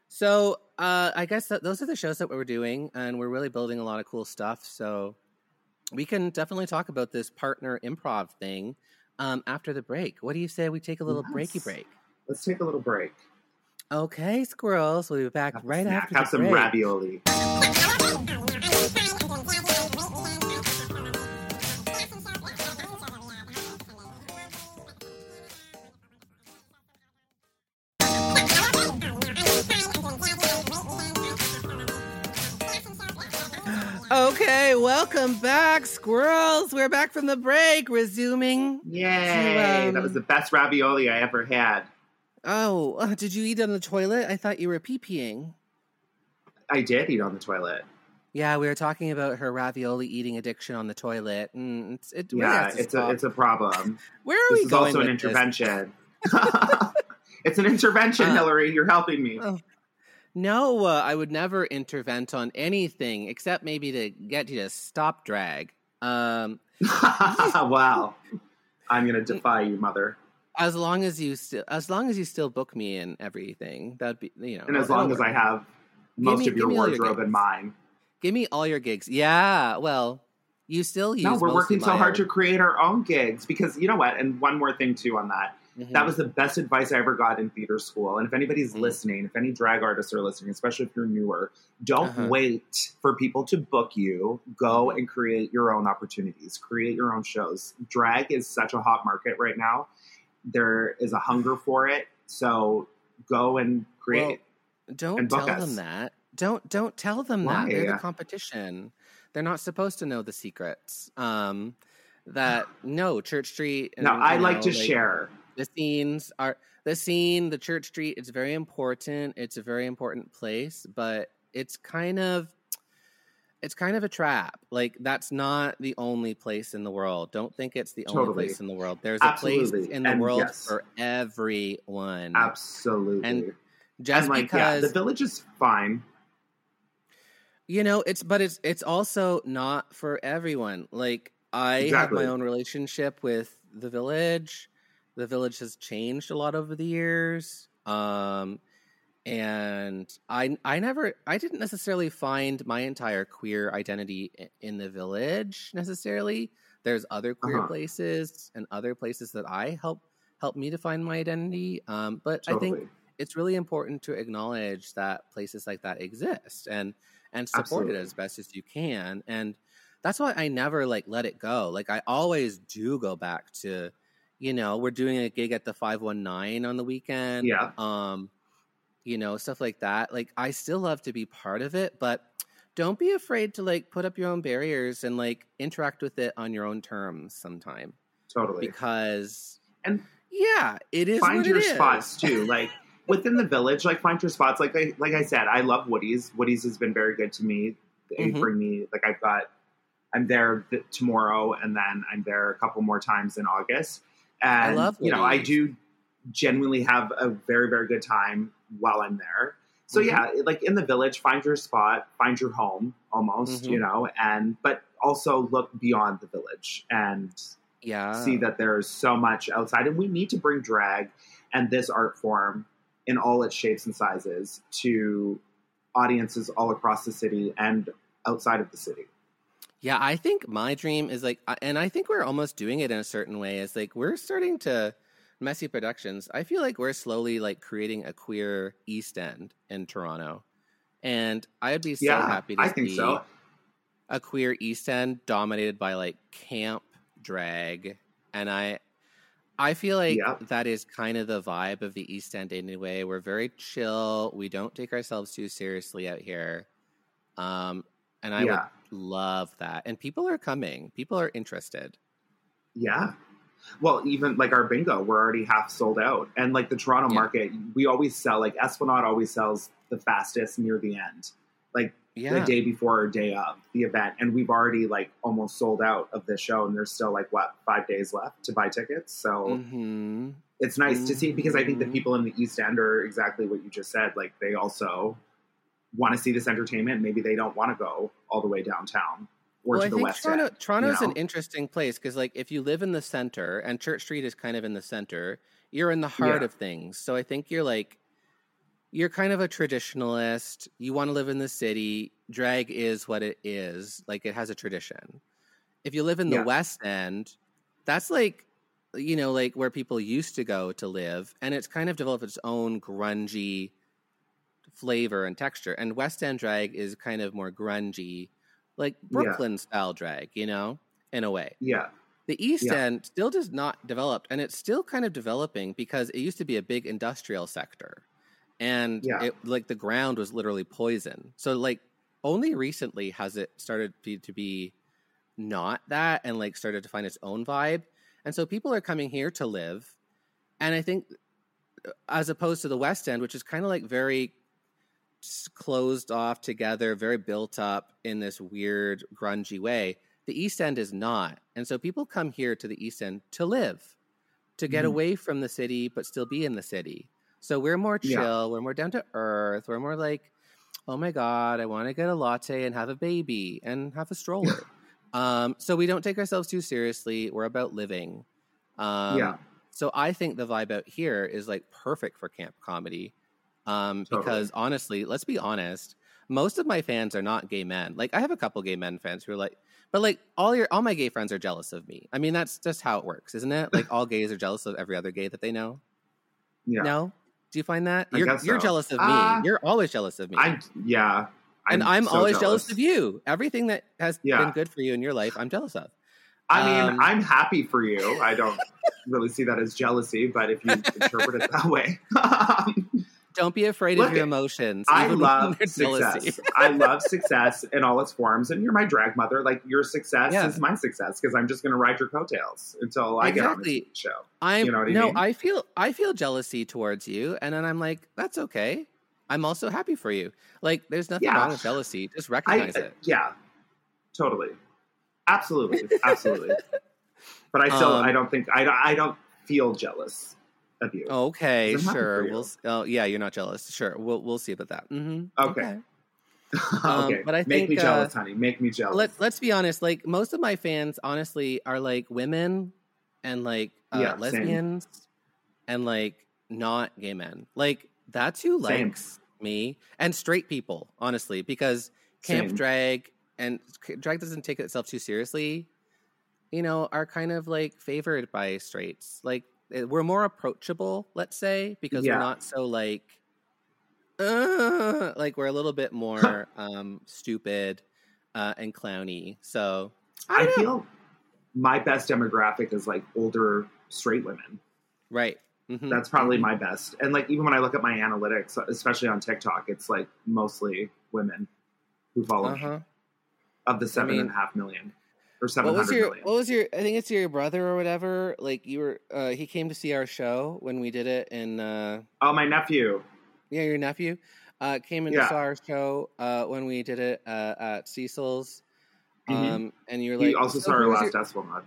Speaker 3: So uh, I guess that those are the shows that we're doing, and we're really building a lot of cool stuff. So we can definitely talk about this partner improv thing um, after the break. What do you say we take a little breaky break?
Speaker 4: Let's take a little break.
Speaker 3: Okay, squirrels. We'll be back
Speaker 4: Have
Speaker 3: right
Speaker 4: snack.
Speaker 3: after
Speaker 4: Have
Speaker 3: the
Speaker 4: some
Speaker 3: break.
Speaker 4: ravioli.
Speaker 3: welcome back, squirrels. We're back from the break, resuming.
Speaker 4: Yay!
Speaker 3: um,
Speaker 4: that was the best ravioli I ever had.
Speaker 3: Oh, uh, did you eat on the toilet? I thought you were pee peeing.
Speaker 4: I did eat on the toilet.
Speaker 3: Yeah, we were talking about her ravioli eating addiction on the toilet. And it's, it
Speaker 4: Yeah,
Speaker 3: to
Speaker 4: it's a it's a problem.
Speaker 3: Where are
Speaker 4: this
Speaker 3: we
Speaker 4: is
Speaker 3: going
Speaker 4: also an
Speaker 3: with this?
Speaker 4: intervention. It's an intervention,
Speaker 3: Uh,
Speaker 4: Hillary. You're helping me.
Speaker 3: Oh. No, uh, I would never intervent on anything except maybe to get you to stop drag. Um,
Speaker 4: wow. I'm gonna defy you, mother.
Speaker 3: as long as you still, as long as you still book me and everything, that'd be you know.
Speaker 4: And as long as. I have most
Speaker 3: me-
Speaker 4: of your
Speaker 3: give me your
Speaker 4: wardrobe in mine.
Speaker 3: give me all your gigs. Yeah, well, you still use.
Speaker 4: No, we're working so hard to create our own gigs because you know what? And one more thing too on that.
Speaker 3: Mhm.
Speaker 4: That was the best advice I ever got in theater school. And if anybody's
Speaker 3: Mhm.
Speaker 4: listening, if any drag artists are listening, especially if you're newer, don't
Speaker 3: Uh-huh.
Speaker 4: wait for people to book you. Go and create your own opportunities, create your own shows. Drag is such a hot market right now. There is a hunger for it. So go and create.
Speaker 3: Don't
Speaker 4: and book
Speaker 3: tell
Speaker 4: us.
Speaker 3: them that. Don't don't tell them that. They're the competition. They're not supposed to know the secrets. Um, that no Church Street. And,
Speaker 4: no, I like
Speaker 3: know,
Speaker 4: to share.
Speaker 3: The scenes are the scene the church street it's very important it's a very important place but it's kind of it's kind of a trap. Like that's not the only place in the world. Don't think it's the only place in the world. There's a place in the
Speaker 4: And
Speaker 3: world
Speaker 4: yes.
Speaker 3: for everyone.
Speaker 4: Absolutely.
Speaker 3: And just
Speaker 4: and like,
Speaker 3: because
Speaker 4: yeah, the village is fine.
Speaker 3: you know it's but it's it's also not for everyone. Like i have my own relationship with the village the village has changed a lot over the years um and i i never i didn't necessarily find my entire queer identity in the village necessarily there's other queer
Speaker 4: Uh-huh.
Speaker 3: places and other places that i help help me to find my identity um but i think it's really important to acknowledge that places like that exist and and support
Speaker 4: Absolutely.
Speaker 3: it as best as you can and that's why i never like let it go like i always do go back to you know we're doing a gig at the 519 on the weekend
Speaker 4: Yeah.
Speaker 3: um you know stuff like that like i still love to be part of it but don't be afraid to like put up your own barriers and like interact with it on your own terms sometime
Speaker 4: Totally.
Speaker 3: because
Speaker 4: And
Speaker 3: yeah it is
Speaker 4: find your
Speaker 3: it is.
Speaker 4: spots too. Like within the village, like find your spots. Like I like I said, I love Woody's. Woody's has been very good to me. They
Speaker 3: Mhm.
Speaker 4: bring me like I've got. I'm there th- tomorrow, and then I'm there a couple more times in August. And I
Speaker 3: love
Speaker 4: you know, I do genuinely have a very very good time while I'm there. So
Speaker 3: Mhm.
Speaker 4: yeah, like in the village, find your spot, find your home, almost,
Speaker 3: Mhm.
Speaker 4: you know, and but also look beyond the village and
Speaker 3: yeah
Speaker 4: see that there's so much outside and we need to bring drag and this art form in all its shapes and sizes to audiences all across the city and outside of the city
Speaker 3: Yeah, I think my dream is like, and I think we're almost doing it in a certain way. Is like we're starting to messy productions. I feel like we're slowly like creating a queer East End in Toronto, and I'd be so
Speaker 4: yeah
Speaker 3: happy to
Speaker 4: i
Speaker 3: see
Speaker 4: think so
Speaker 3: a queer East End dominated by like camp drag, and I. I feel like
Speaker 4: Yeah.
Speaker 3: that is kind of the vibe of the East End anyway. We're very chill. We don't take ourselves too seriously out here. Um, and I would
Speaker 4: Yeah.
Speaker 3: Love that. And people are coming. People are interested.
Speaker 4: yeah well even like our bingo we're already half sold out and like the toronto
Speaker 3: Yeah.
Speaker 4: market we always sell like esplanade always sells the fastest near the end like
Speaker 3: Yeah.
Speaker 4: the day before or day of the event and we've already like almost sold out of the show and there's still like what five days left to buy tickets so
Speaker 3: hmm
Speaker 4: it's nice to see because I think the
Speaker 3: Mhm.
Speaker 4: people in the East End are exactly what you just said. Like they also want to see this entertainment. Maybe they don't want to go all the way downtown or
Speaker 3: Well,
Speaker 4: to the West
Speaker 3: Toronto,
Speaker 4: End.
Speaker 3: Toronto's
Speaker 4: you
Speaker 3: an interesting place because, like, if you live in the center and Church Street is kind of in the center, you're in the heart
Speaker 4: Yeah.
Speaker 3: of things. So I think you're like, you're kind of a traditionalist. You want to live in the city. Drag is what it is. Like, it has a tradition. If you live in the
Speaker 4: Yeah.
Speaker 3: West End, that's like, you know, like where people used to go to live, and it's kind of developed its own grungy flavor and texture. And West End drag is kind of more grungy, like
Speaker 4: Yeah.
Speaker 3: Brooklyn style drag, you know, in a way.
Speaker 4: Yeah,
Speaker 3: The East
Speaker 4: Yeah.
Speaker 3: End still does not developed, and it's still kind of developing because it used to be a big industrial sector, and
Speaker 4: Yeah.
Speaker 3: it like the ground was literally poison. So like only recently has it started to, to be not that, and like started to find its own vibe, and so people are coming here to live, and I think uh, as opposed to the West End, which is kind of like very closed off together, very built up in this weird grungy way. The East End is not. And so people come here to the East End to live, to get
Speaker 4: Mhm.
Speaker 3: away from the city, but still be in the city. So we're more chill.
Speaker 4: Yeah.
Speaker 3: We're more down to earth. We're more like, oh my god, I want to get a latte and have a baby and have a stroller. um, so we don't take ourselves too seriously. We're about living. Um,
Speaker 4: Yeah.
Speaker 3: So I think the vibe out here is like perfect for camp comedy. Um,
Speaker 4: Totally.
Speaker 3: because honestly, let's be honest, most of my fans are not gay men. Like I have a couple gay men fans who are like, but like all your all my gay friends are jealous of me. I mean, that's just how it works, isn't it? Like all gays are jealous of every other gay that they know.
Speaker 4: Yeah.
Speaker 3: No, do you find that
Speaker 4: I
Speaker 3: you're
Speaker 4: guess
Speaker 3: you're jealous of me?
Speaker 4: Uh,
Speaker 3: you're always jealous of me,
Speaker 4: I'm yeah.
Speaker 3: and I'm
Speaker 4: so
Speaker 3: always jealous. of you. Everything that has
Speaker 4: Yeah.
Speaker 3: been good for you in your life, I'm jealous of.
Speaker 4: I mean,
Speaker 3: Um,
Speaker 4: I'm happy for you. I don't really see that as jealousy, but if you interpret it that way, um,
Speaker 3: Don't be afraid
Speaker 4: Look,
Speaker 3: of your emotions.
Speaker 4: I love success. I love success in all its forms, and you're my drag mother. Like your success
Speaker 3: Yeah.
Speaker 4: is my success because I'm just going to ride your coattails until I get on the show.
Speaker 3: I'm
Speaker 4: You know what I
Speaker 3: no,
Speaker 4: mean?
Speaker 3: I feel I feel jealousy towards you, and then I'm like, that's okay. I'm also happy for you. Like, there's nothing
Speaker 4: Yeah.
Speaker 3: wrong with jealousy. Just
Speaker 4: I,
Speaker 3: recognize it.
Speaker 4: yeah, totally, absolutely, absolutely. But I still,
Speaker 3: Um,
Speaker 4: I don't think I, don't- I don't feel jealous of you.
Speaker 3: Okay,
Speaker 4: I'm
Speaker 3: sure.
Speaker 4: you.
Speaker 3: We'll. Oh, yeah, you're not jealous. Sure, we'll we'll see about that. hmm
Speaker 4: Okay.
Speaker 3: Um,
Speaker 4: okay,
Speaker 3: but I
Speaker 4: make
Speaker 3: think,
Speaker 4: me
Speaker 3: uh,
Speaker 4: jealous, honey. Make me jealous.
Speaker 3: Let Let's be honest. Like most of my fans, honestly, are like women and like uh,
Speaker 4: Yeah, same.
Speaker 3: lesbians and like not gay men. Like that's who
Speaker 4: Same.
Speaker 3: likes me and straight people, honestly, because camp
Speaker 4: Same.
Speaker 3: drag and drag doesn't take itself too seriously. You know, are kind of like favored by straights. Like we're more approachable, let's say, because
Speaker 4: Yeah.
Speaker 3: we're not so like uh, like we're a little bit more um stupid uh and clowny. So
Speaker 4: I
Speaker 3: don't
Speaker 4: feel my best demographic is like older straight women.
Speaker 3: right. Mhm.
Speaker 4: That's probably my best. And like even when I look at my analytics, especially on TikTok, it's like mostly women who follow me
Speaker 3: uh-huh.
Speaker 4: of the seven
Speaker 3: mean,
Speaker 4: and a half million or seven
Speaker 3: What was your
Speaker 4: million.
Speaker 3: what was your I think it's your brother or whatever. Like you were uh he came to see our show when we did it in uh
Speaker 4: Oh, my nephew.
Speaker 3: yeah, your nephew uh came and
Speaker 4: Yeah.
Speaker 3: saw our show uh when we did it uh at Cecil's.
Speaker 4: Mhm.
Speaker 3: Um and you're like
Speaker 4: he also
Speaker 3: "So
Speaker 4: saw our last
Speaker 3: your-"
Speaker 4: Esplanade.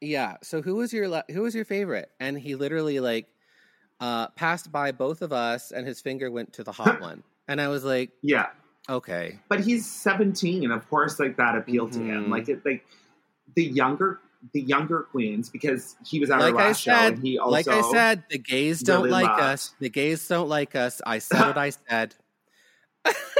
Speaker 3: Yeah. So who was your la- who was your favorite? And he literally like uh passed by both of us and his finger went to the hot one. And I was like,
Speaker 4: Yeah,
Speaker 3: okay.
Speaker 4: but he's seventeen. and Of course, like that appealed to him.
Speaker 3: Mhm.
Speaker 4: Like it, like the younger, the younger queens because he was at
Speaker 3: Like
Speaker 4: our
Speaker 3: I
Speaker 4: last show
Speaker 3: said,
Speaker 4: and he also
Speaker 3: like I said, the gays don't
Speaker 4: really
Speaker 3: like
Speaker 4: loved-
Speaker 3: us. The gays don't like us. I said what I said.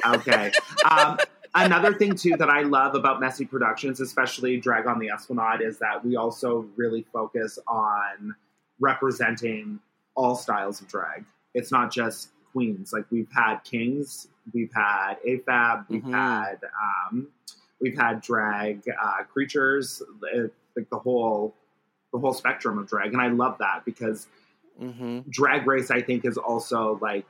Speaker 4: Okay. Um, another thing too that I love about Messy Productions, especially Drag on the Esplanade, is that we also really focus on representing all styles of drag. It's not just queens. Like we've had kings, we've had AFAB, we've
Speaker 3: Mhm.
Speaker 4: had um, we've had drag uh, creatures, uh, like the whole the whole spectrum of drag, and I love that because
Speaker 3: hmm
Speaker 4: drag race i think is also like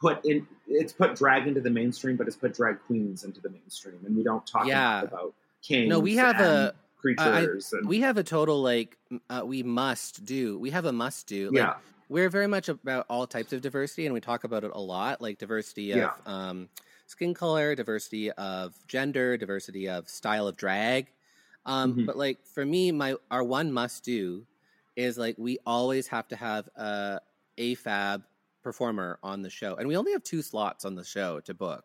Speaker 4: put in it's put drag into the mainstream but it's put drag queens into the mainstream and we don't talk
Speaker 3: Yeah.
Speaker 4: about kings
Speaker 3: No, we have
Speaker 4: and
Speaker 3: a-
Speaker 4: creatures and
Speaker 3: We have a total like uh, we must do. We have a must do. Like,
Speaker 4: yeah
Speaker 3: we're very much about all types of diversity, and we talk about it a lot, like diversity of
Speaker 4: Yeah.
Speaker 3: um, skin color, diversity of gender, diversity of style of drag. Um,
Speaker 4: Mhm.
Speaker 3: But like for me, my our one must do is like we always have to have a AFAB performer on the show, and we only have two slots on the show to book.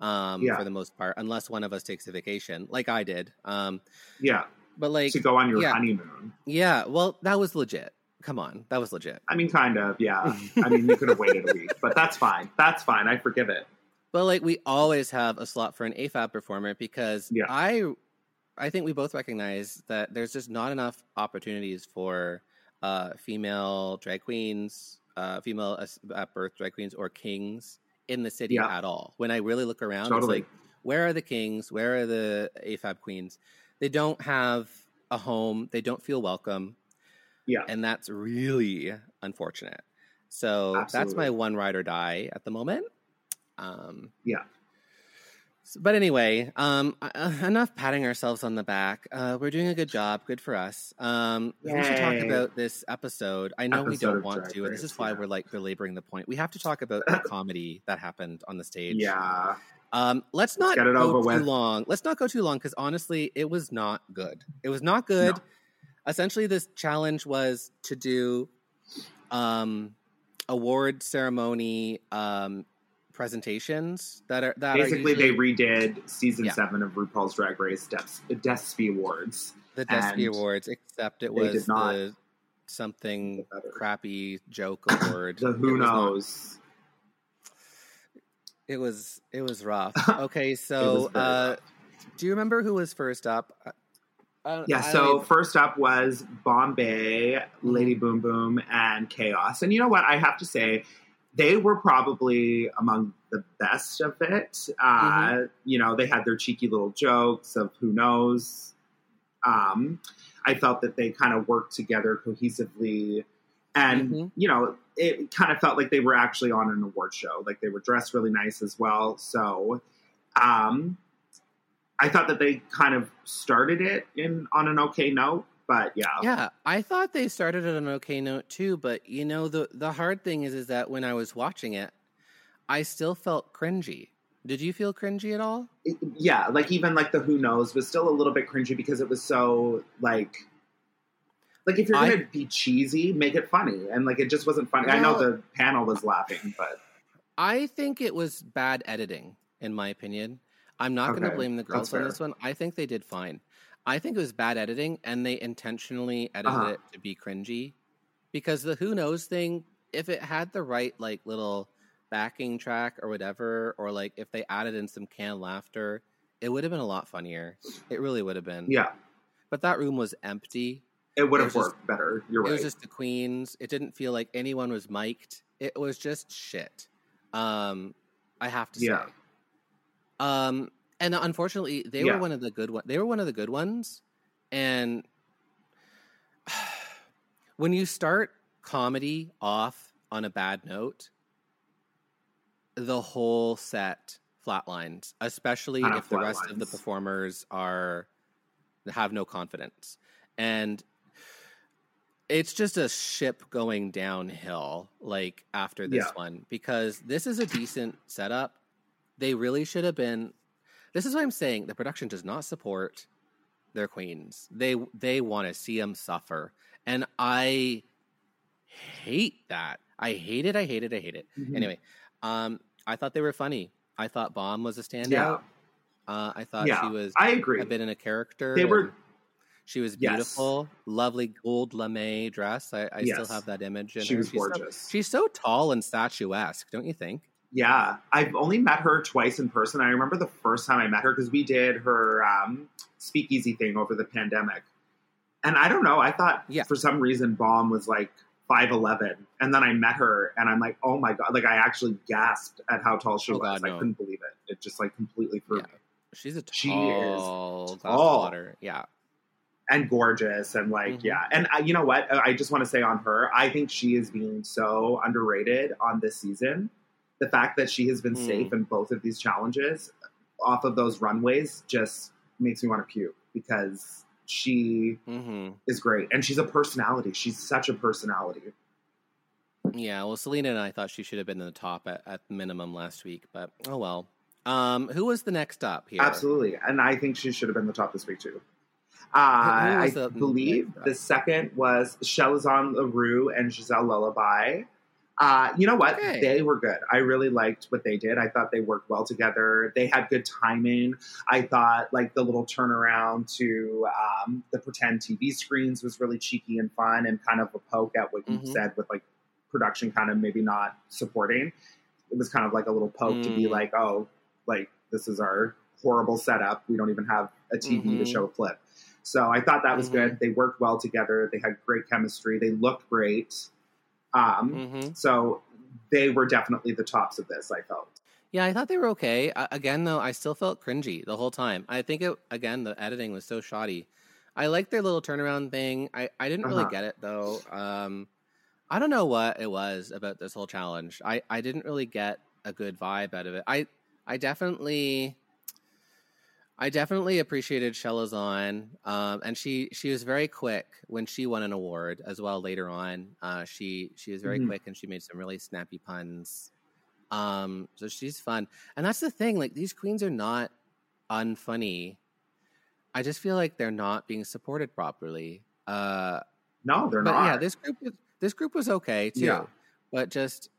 Speaker 3: Um,
Speaker 4: Yeah.
Speaker 3: for the most part, unless one of us takes a vacation, like I did. Um,
Speaker 4: yeah
Speaker 3: but like,
Speaker 4: to go on your
Speaker 3: yeah.
Speaker 4: honeymoon
Speaker 3: yeah, well, that was legit. Come on, that was legit.
Speaker 4: i mean kind of yeah i mean you could have waited a week but that's fine that's fine i forgive it
Speaker 3: But like we always have a slot for an AFAB performer because
Speaker 4: Yeah.
Speaker 3: I I think we both recognize that there's just not enough opportunities for uh, female drag queens, uh, female at birth drag queens or kings in the city
Speaker 4: Yeah.
Speaker 3: at all. When I really look around,
Speaker 4: Totally.
Speaker 3: it's like where are the kings? Where are the AFAB queens? They don't have a home. They don't feel welcome.
Speaker 4: Yeah.
Speaker 3: And that's really unfortunate. So that's my one ride or die at the moment. Um,
Speaker 4: Yeah.
Speaker 3: s- But anyway, um, uh, enough patting ourselves on the back. Uh, we're doing a good job. Good for us. Um, we should talk about this episode. I know we don't want to, and this is why
Speaker 4: yeah.
Speaker 3: we're like belaboring the point. We have to talk about the comedy that happened on the stage.
Speaker 4: yeah
Speaker 3: Um, let's not
Speaker 4: get it
Speaker 3: go too
Speaker 4: with.
Speaker 3: long. Let's not go too long because honestly, it was not good. It was not good.
Speaker 4: No.
Speaker 3: Essentially, this challenge was to do um, award ceremony um, presentations that are that
Speaker 4: Basically,
Speaker 3: are usually
Speaker 4: they redid season
Speaker 3: Yeah.
Speaker 4: seven of RuPaul's Drag Race Des- Despy Awards.
Speaker 3: the Despy Awards, except it was
Speaker 4: not
Speaker 3: the something crappy joke award.
Speaker 4: The who
Speaker 3: It was not-
Speaker 4: knows.
Speaker 3: It was it was rough. Okay, so uh,
Speaker 4: rough.
Speaker 3: do you remember who was first up?
Speaker 4: Yeah, so
Speaker 3: even-
Speaker 4: first up was Bombae,
Speaker 3: Mm-hmm.
Speaker 4: Lady Boom Boom, and Kaos. And you know what? I have to say, they were probably among the best of it. Uh,
Speaker 3: Mm-hmm.
Speaker 4: You know, they had their cheeky little jokes of who knows. Um, I felt that they kind of worked together cohesively. And,
Speaker 3: Mhm.
Speaker 4: you know, it kind of felt like they were actually on an award show. Like they were dressed really nice as well. So, um, I thought that they kind of started it in on an okay note, but yeah,
Speaker 3: Yeah, I thought they started at an okay note too, but you know the the hard thing is is that when I was watching it, I still felt cringy. Did you feel cringy at all?
Speaker 4: It- yeah. Like even like the Who Knows was still a little bit cringy because it was so like, like if you're gonna be cheesy, make it funny, and like it just wasn't funny. I know the panel was laughing, but
Speaker 3: I think it was bad editing, in my opinion. I'm not going to blame the girls on this one. I think they did fine. I think it was bad editing, and they intentionally edited
Speaker 4: Uh-huh.
Speaker 3: it to be cringy. Because the Who Knows thing, if it had the right like little backing track or whatever, or like if they added in some canned laughter, it would have been a lot funnier. It really would have been.
Speaker 4: yeah,
Speaker 3: But that room was empty.
Speaker 4: it would have
Speaker 3: was just-
Speaker 4: worked better. You're
Speaker 3: It
Speaker 4: right.
Speaker 3: was just the queens. It didn't feel like anyone was mic'd. It was just shit. Um, I have to
Speaker 4: Yeah.
Speaker 3: say. Um, and unfortunately, they
Speaker 4: Yeah.
Speaker 3: were one of the good ones. They were one of the good ones, and when you start comedy off on a bad note, the whole set flatlines, especially if the rest of the performers are have no confidence. And it's just a ship going downhill like after this
Speaker 4: Yeah.
Speaker 3: one because this is a decent setup. They really should have been This is what I'm saying, the production does not support their queens. They they want to see them suffer. And I hate that. I hate it. I hate it. I hate it.
Speaker 4: Mhm.
Speaker 3: Anyway, um, I thought they were funny. I thought Bomb was a standout.
Speaker 4: yeah,
Speaker 3: Uh, I thought
Speaker 4: yeah.
Speaker 3: she was
Speaker 4: I agree.
Speaker 3: a bit in a character.
Speaker 4: They were-
Speaker 3: She was
Speaker 4: Yes.
Speaker 3: beautiful, lovely gold lame dress. I, I still have that image. In
Speaker 4: She
Speaker 3: her.
Speaker 4: was
Speaker 3: she's so-
Speaker 4: gorgeous.
Speaker 3: she's so tall and statuesque, don't you think?
Speaker 4: Yeah, I've only met her twice in person. I remember the first time I met her because we did her um, speakeasy thing over the pandemic. And I don't know, I thought
Speaker 3: Yeah.
Speaker 4: for some reason Baum was like 5'11. And then I met her and I'm like, oh my God. Like I actually gasped at how tall she
Speaker 3: Oh,
Speaker 4: was.
Speaker 3: God,
Speaker 4: I
Speaker 3: no.
Speaker 4: couldn't believe it. It just like completely threw
Speaker 3: Yeah.
Speaker 4: me.
Speaker 3: She's a tall
Speaker 4: She is tall.
Speaker 3: water. Yeah.
Speaker 4: and gorgeous and like
Speaker 3: Mhm.
Speaker 4: yeah and uh, you know what i just want to say on her i think she is being so underrated on this season the fact that she has been
Speaker 3: Mm.
Speaker 4: safe in both of these challenges off of those runways just makes me want to puke because she
Speaker 3: hmm
Speaker 4: is great and she's a personality she's such a personality
Speaker 3: Yeah. Well, Selena and I thought she should have been in the top at, at minimum last week, but oh well. Um, who was the next up here?
Speaker 4: absolutely and i think she should have been the top this week too uh, I
Speaker 3: the
Speaker 4: believe the second was Chelazon Leroux and Gisèle Lullaby. Uh, you know what?
Speaker 3: Okay.
Speaker 4: They were good. I really liked what they did. I thought they worked well together. They had good timing. I thought like the little turnaround to um, the pretend TV screens was really cheeky and fun and kind of a poke at what you
Speaker 3: Mhm.
Speaker 4: said with like production kind of maybe not supporting. It was kind of like a little poke to be
Speaker 3: Mm.
Speaker 4: like, oh, like this is our horrible setup. We don't even have a TV to
Speaker 3: Mhm.
Speaker 4: show a clip. So I thought that was
Speaker 3: Mhm.
Speaker 4: good. They worked well together. They had great chemistry. They looked great. Um,
Speaker 3: hmm
Speaker 4: So they were definitely the tops of this. I felt.
Speaker 3: Yeah, I thought they were okay. Uh, again, though, I still felt cringy the whole time. I think it again the editing was so shoddy. I liked their little turnaround thing. I, I didn't really
Speaker 4: Uh-huh.
Speaker 3: get it though. Um, I don't know what it was about this whole challenge. I, I didn't really get a good vibe out of it. I I definitely I definitely appreciated Chelazon, um, and she she was very quick when she won an award as well. Later on, uh, she she was very
Speaker 4: Mhm.
Speaker 3: quick and she made some really snappy puns. Um, so she's fun, and that's the thing. Like these queens are not unfunny. I just feel like they're not being supported properly. Uh,
Speaker 4: No, they're
Speaker 3: but
Speaker 4: not.
Speaker 3: yeah, this group was this group was okay too.
Speaker 4: Yeah.
Speaker 3: but just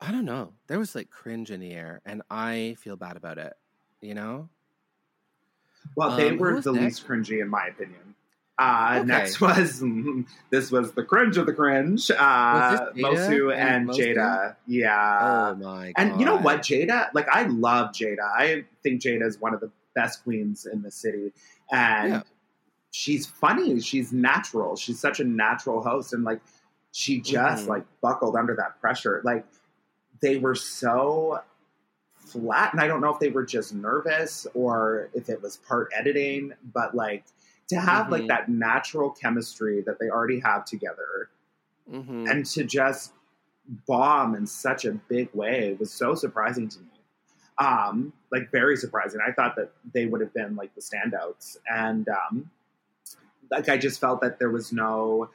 Speaker 3: I don't know. There was like cringe in the air, and I feel bad about it. You know.
Speaker 4: Well, they
Speaker 3: Um,
Speaker 4: were the
Speaker 3: next?
Speaker 4: least cringy in my opinion. Uh,
Speaker 3: Okay.
Speaker 4: Next was this was the cringe of the cringe. Uh,
Speaker 3: Was this Jada
Speaker 4: Moço
Speaker 3: and
Speaker 4: and? Jada. Yeah.
Speaker 3: oh my!
Speaker 4: and you know what, Jada? Like I love Jada. I think Jada is one of the best queens in the city, and
Speaker 3: Yeah.
Speaker 4: she's funny. She's natural. She's such a natural host, and like she just
Speaker 3: Mhm.
Speaker 4: like buckled under that pressure. Like they were so flat, and I don't know if they were just nervous or if it was part editing, but like to have like
Speaker 3: Mhm.
Speaker 4: that natural chemistry that they already have together
Speaker 3: Mhm.
Speaker 4: and to just bomb in such a big way was so surprising to me. Um, like very surprising. I thought that they would have been like the standouts, and um, like I just felt that there was no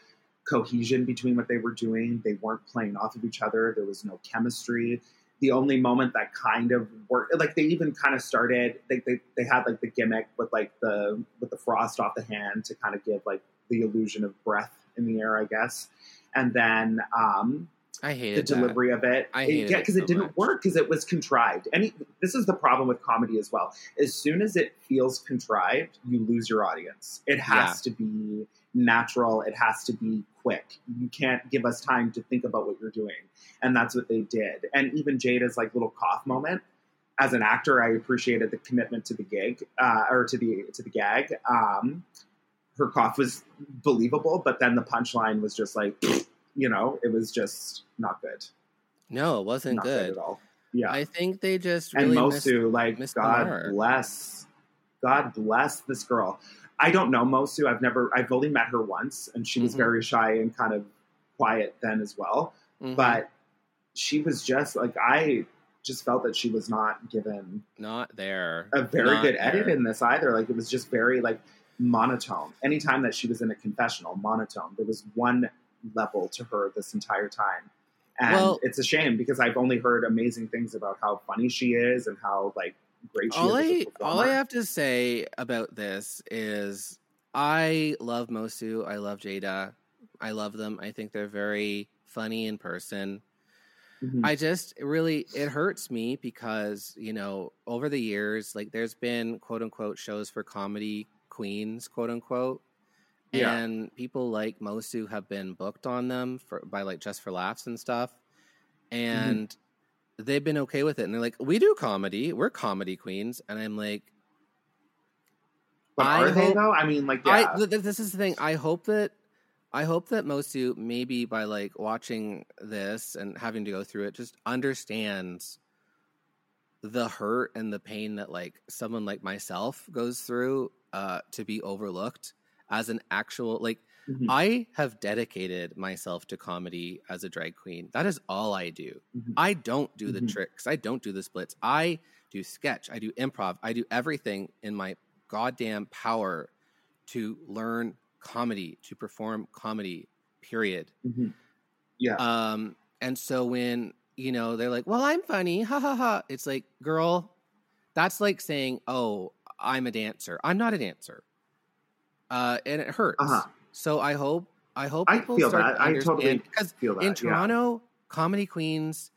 Speaker 4: cohesion between what they were doing. They weren't playing off of each other. There was no chemistry. The only moment that kind of worked, like they even kind of started, they, they they had like the gimmick with like the with the frost off the hand to kind of give like the illusion of breath in the air, I guess. And then um,
Speaker 3: I
Speaker 4: the
Speaker 3: hated that.
Speaker 4: delivery of it.
Speaker 3: I hated
Speaker 4: yeah,
Speaker 3: it
Speaker 4: because
Speaker 3: so
Speaker 4: it didn't
Speaker 3: much.
Speaker 4: work because it was contrived. Any this is the problem with comedy as well. As soon as it feels contrived, you lose your audience. It has to be natural. It has to be quick. You can't give us time to think about what you're doing, and that's what they did. And even Jada's like little cough moment. As an actor, I appreciated the commitment to the gig uh, or to the to the gag. Um, her cough was believable, but then the punchline was just like, you know, it was just not good.
Speaker 3: No, it wasn't
Speaker 4: Not
Speaker 3: good.
Speaker 4: at all. Yeah.
Speaker 3: I think they just
Speaker 4: and
Speaker 3: really missed-
Speaker 4: Moço, like,
Speaker 3: missed
Speaker 4: God bless, God bless this girl. I don't know Moço. I've never, I've only met her once, and she was
Speaker 3: Mhm.
Speaker 4: very shy and kind of quiet then as well.
Speaker 3: Mhm.
Speaker 4: But she was just like, I just felt that she was not given
Speaker 3: not there.
Speaker 4: a very
Speaker 3: Not
Speaker 4: good edit in this either. Like, it was just very, like, monotone. Anytime that she was in a confessional, monotone. There was one level to her this entire time. And
Speaker 3: Well-
Speaker 4: it's a shame because I've only heard amazing things about how funny she is and how like great
Speaker 3: all
Speaker 4: as
Speaker 3: all I have to say about this is I love Moço. I love Jada. I love them. I think they're very funny in person.
Speaker 4: Mhm.
Speaker 3: I just really it hurts me because you know over the years like there's been quote unquote shows for comedy queens quote unquote
Speaker 4: Yeah.
Speaker 3: and people like Moço have been booked on them for by like just for laughs and stuff
Speaker 4: Mm-hmm.
Speaker 3: They've been okay with it and they're like we do comedy we're comedy queens and I'm like
Speaker 4: but
Speaker 3: I
Speaker 4: are they though? I mean, like, yeah.
Speaker 3: I th- th- this is the thing. I hope that I hope that most you maybe by like watching this and having to go through it just understands the hurt and the pain that like someone like myself goes through uh to be overlooked as an actual like
Speaker 4: Mhm.
Speaker 3: I have dedicated myself to comedy as a drag queen. That is all I do.
Speaker 4: Mhm.
Speaker 3: I don't do the
Speaker 4: Mhm.
Speaker 3: tricks. I don't do the splits. I do sketch. I do improv. I do everything in my goddamn power to learn comedy, to perform comedy, period.
Speaker 4: Mhm. yeah.
Speaker 3: Um, and so when, you know, they're like, well, I'm funny, ha ha ha. It's like, girl, that's like saying, oh, I'm a dancer. I'm not a dancer. Uh, and it hurts.
Speaker 4: Uh-huh.
Speaker 3: So I hope, I hope
Speaker 4: I
Speaker 3: people
Speaker 4: feel
Speaker 3: start
Speaker 4: that. I totally
Speaker 3: because
Speaker 4: feel that.
Speaker 3: in
Speaker 4: yeah.
Speaker 3: Toronto, comedy queens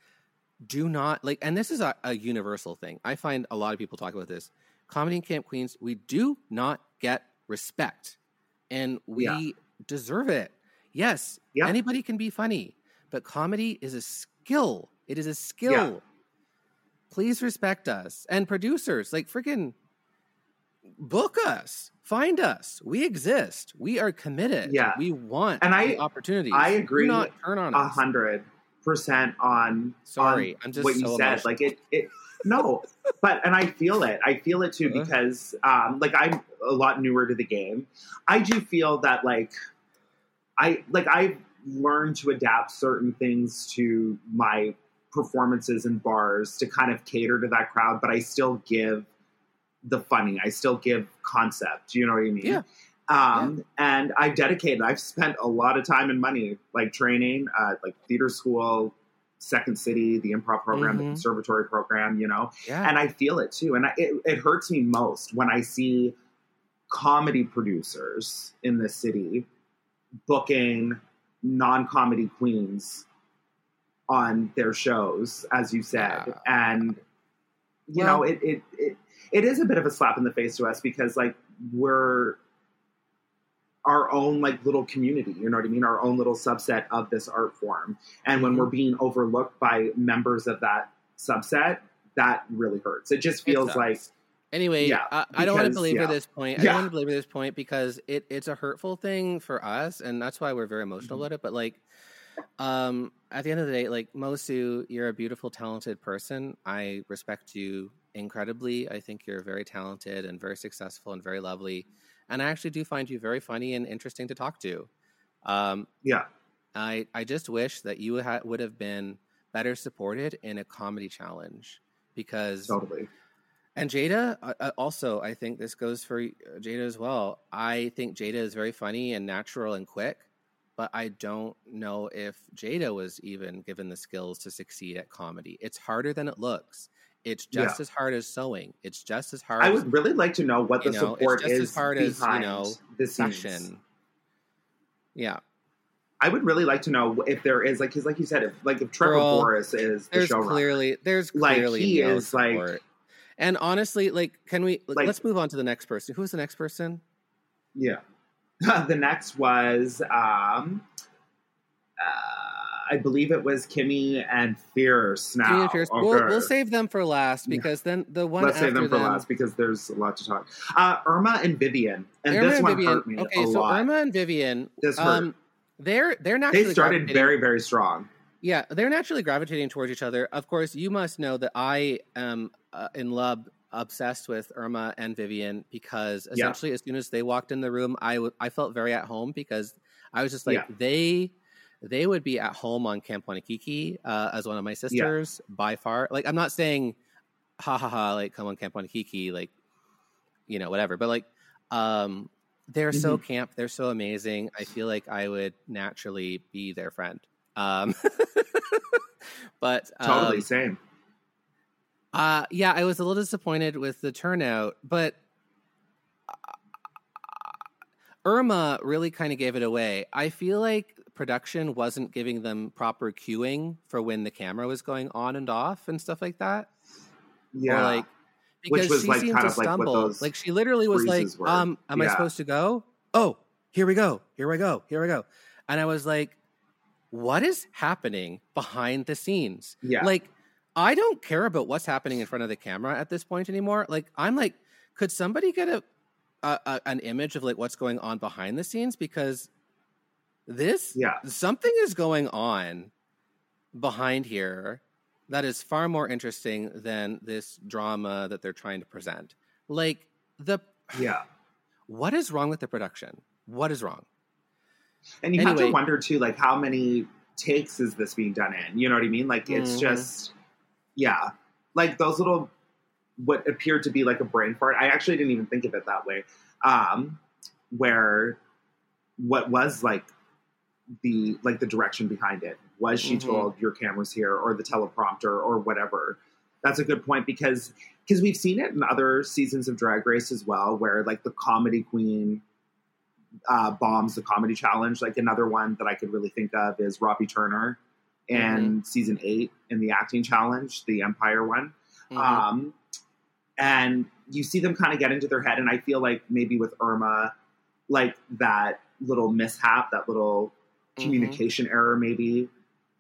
Speaker 3: do not like, and this is a, a universal thing. I find a lot of people talk about this. Comedy camp queens, we do not get respect, and we
Speaker 4: Yeah.
Speaker 3: deserve it. Yes,
Speaker 4: Yeah.
Speaker 3: anybody can be funny, but comedy is a skill. It is a skill. Please respect us and producers, like freaking book us, find us. We exist. We are committed.
Speaker 4: Yeah.
Speaker 3: we want
Speaker 4: And I-
Speaker 3: the opportunities.
Speaker 4: I
Speaker 3: Do
Speaker 4: agree
Speaker 3: not turn on
Speaker 4: a hundred percent on
Speaker 3: Sorry,
Speaker 4: on
Speaker 3: I'm just
Speaker 4: what you
Speaker 3: so
Speaker 4: said. Like it, it no, but and I feel it. I feel it too
Speaker 3: Uh-huh.
Speaker 4: because um, like I'm a lot newer to the game. I do feel that like I like I've learned to adapt certain things to my performances in bars to kind of cater to that crowd, but I still give the funny. I still give concept. You know what I mean?
Speaker 3: Yeah.
Speaker 4: Um, and I've dedicated, I've spent a lot of time and money, like training, uh, like theater school, Second City, the improv program, the
Speaker 3: Mhm.
Speaker 4: conservatory program, you know,
Speaker 3: yeah.
Speaker 4: and I feel it too. And I, it, it hurts me most when I see comedy producers in the city booking non comedy queens on their shows, as you said,
Speaker 3: Yeah.
Speaker 4: and you
Speaker 3: Well-
Speaker 4: know it, it it it is a bit of a slap in the face to us because like we're our own like little community you know what i mean our own little subset of this art form and when we're being overlooked by members of that subset that really hurts it just feels
Speaker 3: sucks.
Speaker 4: like
Speaker 3: Anyway,
Speaker 4: Yeah,
Speaker 3: I, I don't want to
Speaker 4: because-
Speaker 3: belabor
Speaker 4: yeah.
Speaker 3: this point. I
Speaker 4: Yeah.
Speaker 3: don't want to belabor this point because it, it's a hurtful thing for us, and that's why we're very emotional
Speaker 4: Mhm.
Speaker 3: about it. But like, um, at the end of the day, like Moço, you're a beautiful, talented person. I respect you incredibly. I think you're very talented and very successful and very lovely. And I actually do find you very funny and interesting to talk to. Um,
Speaker 4: yeah
Speaker 3: I I just wish that you ha- would have been better supported in a comedy challenge because
Speaker 4: totally
Speaker 3: and Jada, uh, uh, also, I think this goes for uh, Jada as well. I think Jada is very funny and natural and quick, but I don't know if Jada was even given the skills to succeed at comedy. It's harder than it looks. It's just
Speaker 4: Yeah.
Speaker 3: as hard as sewing. It's just as hard
Speaker 4: i
Speaker 3: as
Speaker 4: would really like to know what the
Speaker 3: know, it's
Speaker 4: support
Speaker 3: just as
Speaker 4: is
Speaker 3: hard as, you
Speaker 4: behind
Speaker 3: know,
Speaker 4: the scenes.
Speaker 3: Yeah.
Speaker 4: I would really like to know if there is like because like you said if like if Trevor
Speaker 3: Girl,
Speaker 4: Boris is the
Speaker 3: There's
Speaker 4: showrunner
Speaker 3: clearly there's
Speaker 4: Like,
Speaker 3: clearly
Speaker 4: he
Speaker 3: no
Speaker 4: is, like-
Speaker 3: and honestly, like, can we
Speaker 4: Like-
Speaker 3: let's move on to the next person? Who's the next person?
Speaker 4: Yeah. the next was, um, uh, I believe it was Kimmy and Fierce. Now,
Speaker 3: Junior Pierce.
Speaker 4: Okay.
Speaker 3: We'll, we'll save them for last because then the one
Speaker 4: Let's save them for
Speaker 3: them,
Speaker 4: last because there's a lot to talk. Uh, Irma and Vivian, and
Speaker 3: Irma
Speaker 4: this
Speaker 3: and
Speaker 4: one
Speaker 3: Vivian.
Speaker 4: hurt me
Speaker 3: okay, so
Speaker 4: lot.
Speaker 3: Irma and Vivian,
Speaker 4: This hurt.
Speaker 3: um, they're they're naturally
Speaker 4: they started very, very strong.
Speaker 3: yeah they're naturally gravitating towards each other. Of course, you must know that I am uh, in love, obsessed with Irma and Vivian because
Speaker 4: Yeah.
Speaker 3: essentially as soon as they walked in the room, I w- I felt very at home because I was just like
Speaker 4: Yeah.
Speaker 3: they. They would be at home on Camp Wanakiki uh, as one of my sisters by far. Like I'm not saying, ha ha ha, like come on Camp Wanakiki, like you know whatever. But like, um, they're so
Speaker 4: Mm-hmm.
Speaker 3: camp. They're so amazing. I feel like I would naturally be their friend. Um, but
Speaker 4: Totally
Speaker 3: um,
Speaker 4: same.
Speaker 3: uh, yeah, I was a little disappointed with the turnout, but uh, Irma really kind of gave it away. I feel like production wasn't giving them proper cueing for when the camera was going on and off and stuff like that.
Speaker 4: Yeah.
Speaker 3: Or like because
Speaker 4: was,
Speaker 3: she
Speaker 4: like,
Speaker 3: seemed
Speaker 4: kind
Speaker 3: to
Speaker 4: of like
Speaker 3: stumble.
Speaker 4: those
Speaker 3: Like she literally was like,
Speaker 4: were.
Speaker 3: "Um, am I supposed to go? Oh, here we go. Here we go. Here we go." And I was like, "What is happening behind the scenes?"
Speaker 4: Yeah.
Speaker 3: Like I don't care about what's happening in front of the camera at this point anymore. Like I'm like, could somebody get a, a, a an image of like what's going on behind the scenes because this
Speaker 4: Yeah.
Speaker 3: something is going on behind here that is far more interesting than this drama that they're trying to present. Like the
Speaker 4: Yeah.
Speaker 3: what is wrong with the production? What is wrong?
Speaker 4: And you have to wonder too, like how many takes is this being done in? You know what I mean? Like it's
Speaker 3: Mhm.
Speaker 4: just, yeah, like those little what appeared to be like a brain fart. I actually didn't even think of it that way. Um, where what was like the like the direction behind it was she
Speaker 3: Mhm.
Speaker 4: told your camera's here or the teleprompter or whatever. That's a good point because because we've seen it in other seasons of Drag Race as well, where like the comedy queen uh, bombs the comedy challenge. Like another one that I could really think of is Robbie Turner in season eight in the acting challenge, the Empire one.
Speaker 3: Mhm.
Speaker 4: Um, and you see them kind of get into their head, and I feel like maybe with Irma, like that little mishap, that little
Speaker 3: Mhm.
Speaker 4: communication error, maybe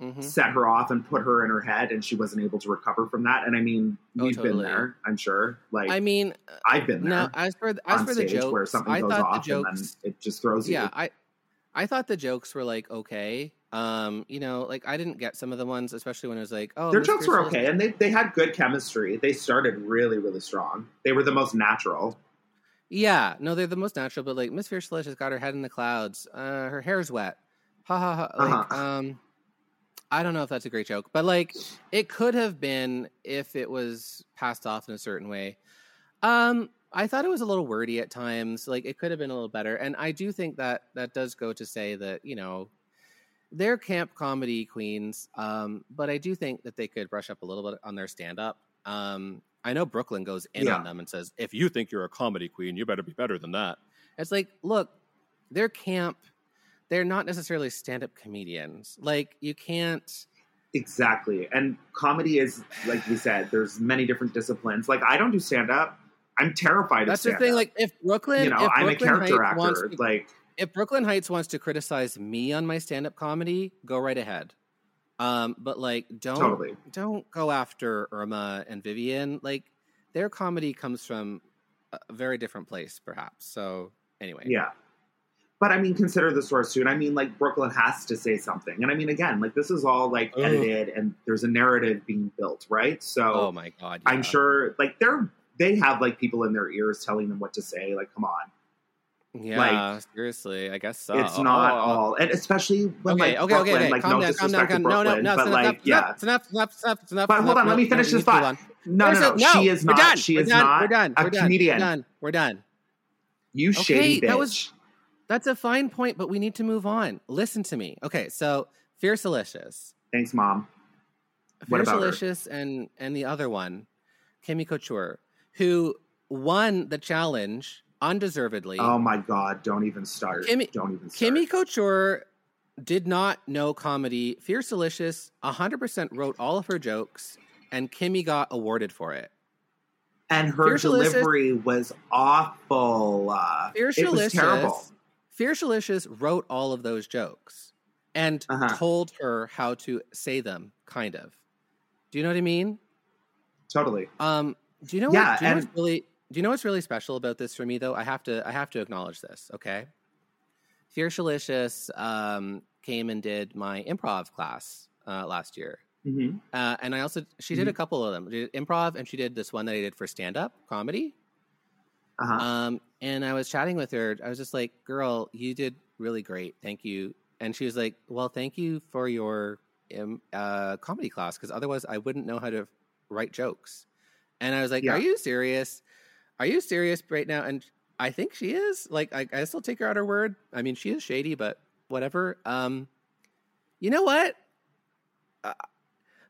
Speaker 3: Mhm.
Speaker 4: set her off and put her in her head, and she wasn't able to recover from that. And I mean,
Speaker 3: Oh,
Speaker 4: we've been
Speaker 3: totally.
Speaker 4: there, I'm sure. Like
Speaker 3: I mean,
Speaker 4: I've been there
Speaker 3: no. As for as for the jokes,
Speaker 4: where something
Speaker 3: I
Speaker 4: goes off
Speaker 3: jokes.
Speaker 4: and then it just throws you.
Speaker 3: yeah, I I thought the jokes were like okay. Um, you know, like I didn't get some of the ones, especially when it was like, oh,
Speaker 4: Their jokes were okay, and they, they had good chemistry. They started really, really strong. They were the most natural.
Speaker 3: Yeah, no, they're the most natural, but like Miss Fierce has got her head in the clouds. Uh, her hair's wet. Ha ha ha. Like,
Speaker 4: Uh-huh.
Speaker 3: um, I don't know if that's a great joke, but like it could have been if it was passed off in a certain way. Um, I thought it was a little wordy at times. Like it could have been a little better, and I do think that that does go to say that you know they're camp comedy queens. Um, but I do think that they could brush up a little bit on their stand up. Um, I know Brooklyn goes in
Speaker 4: Yeah.
Speaker 3: on them and says, "If you think you're a comedy queen, you better be better than that." It's like, look, they're camp. They're not necessarily stand up comedians. Like you can't.
Speaker 4: Exactly. And comedy is, like we said, there's many different disciplines. Like, I don't do stand up. I'm terrified
Speaker 3: That's
Speaker 4: of
Speaker 3: the thing. Like if Brooklyn,
Speaker 4: you know,
Speaker 3: if
Speaker 4: I'm a character
Speaker 3: Heights wants
Speaker 4: actor.
Speaker 3: to-
Speaker 4: Like,
Speaker 3: if Brooklyn Hytes wants to criticize me on my stand-up comedy, go right ahead. Um, but like, don't
Speaker 4: Totally.
Speaker 3: don't go after Irma and Vivian. Like, their comedy comes from a very different place, perhaps. So anyway,
Speaker 4: yeah. But I mean, consider the source too. And I mean, like, Brooklyn has to say something. And I mean, again, like, this is all like
Speaker 3: Ugh.
Speaker 4: edited and there's a narrative being built, right? So
Speaker 3: Oh my god,
Speaker 4: I'm sure, like, they're, they have like people in their ears telling them what to say. Like, come on.
Speaker 3: Yeah, like, seriously, I guess so.
Speaker 4: It's not
Speaker 3: Oh,
Speaker 4: all. And especially when,
Speaker 3: Okay,
Speaker 4: like,
Speaker 3: okay,
Speaker 4: Brooklyn,
Speaker 3: okay, okay.
Speaker 4: like,
Speaker 3: calm
Speaker 4: no
Speaker 3: down, calm down,
Speaker 4: disrespect to
Speaker 3: calm No, no,
Speaker 4: Brooklyn,
Speaker 3: no,
Speaker 4: but
Speaker 3: it's
Speaker 4: like,
Speaker 3: enough,
Speaker 4: yeah.
Speaker 3: it's enough, enough, it's enough, it's enough.
Speaker 4: But hold
Speaker 3: enough.
Speaker 4: on, let me finish this thought.
Speaker 3: on.
Speaker 4: No, no, no, She is not.
Speaker 3: done.
Speaker 4: She is not
Speaker 3: We're done.
Speaker 4: a
Speaker 3: We're done.
Speaker 4: comedian.
Speaker 3: We're done. We're done.
Speaker 4: You shady bitch.
Speaker 3: that was- That's a fine point, but we need to move on. Listen to me. Okay, so Fiercalicious.
Speaker 4: Thanks, mom.
Speaker 3: Fierce? Delicious and and the other one, Kimmy Couture, who won the challenge undeservedly.
Speaker 4: Oh my god! Don't even start.
Speaker 3: Kimmy-
Speaker 4: don't even start.
Speaker 3: Kimmy Couture did not know comedy. Fiercalicious 100% wrote all of her jokes, and Kimmy got awarded for it.
Speaker 4: and her
Speaker 3: Fierce
Speaker 4: delivery was awful. Uh,
Speaker 3: Fierce
Speaker 4: it was terrible.
Speaker 3: Fiercalicious wrote all of those jokes and
Speaker 4: Uh-huh.
Speaker 3: told her how to say them, kind of. Do you know what I mean?
Speaker 4: Totally.
Speaker 3: Um, do you know
Speaker 4: Yeah,
Speaker 3: what? Do you know
Speaker 4: and-
Speaker 3: what's really? Do you know what's really special about this for me though? I have to. I have to acknowledge this. Okay. Fiercalicious um, came and did my improv class uh, last year,
Speaker 4: hmm
Speaker 3: uh, and I also she did a couple of them. She did improv, and she did this one that I did for stand up comedy.
Speaker 4: Uh-huh.
Speaker 3: Um, and I was chatting with her. I was just like, "Girl, you did really great. Thank you." And she was like, "Well, thank you for your um, uh, comedy class because otherwise I wouldn't know how to write jokes." And I was like,
Speaker 4: Yeah.
Speaker 3: "Are you serious? Are you serious right now?" And I think she is. Like, I, I still take her at her word. I mean, she is shady, but whatever. Um, you know what? Uh,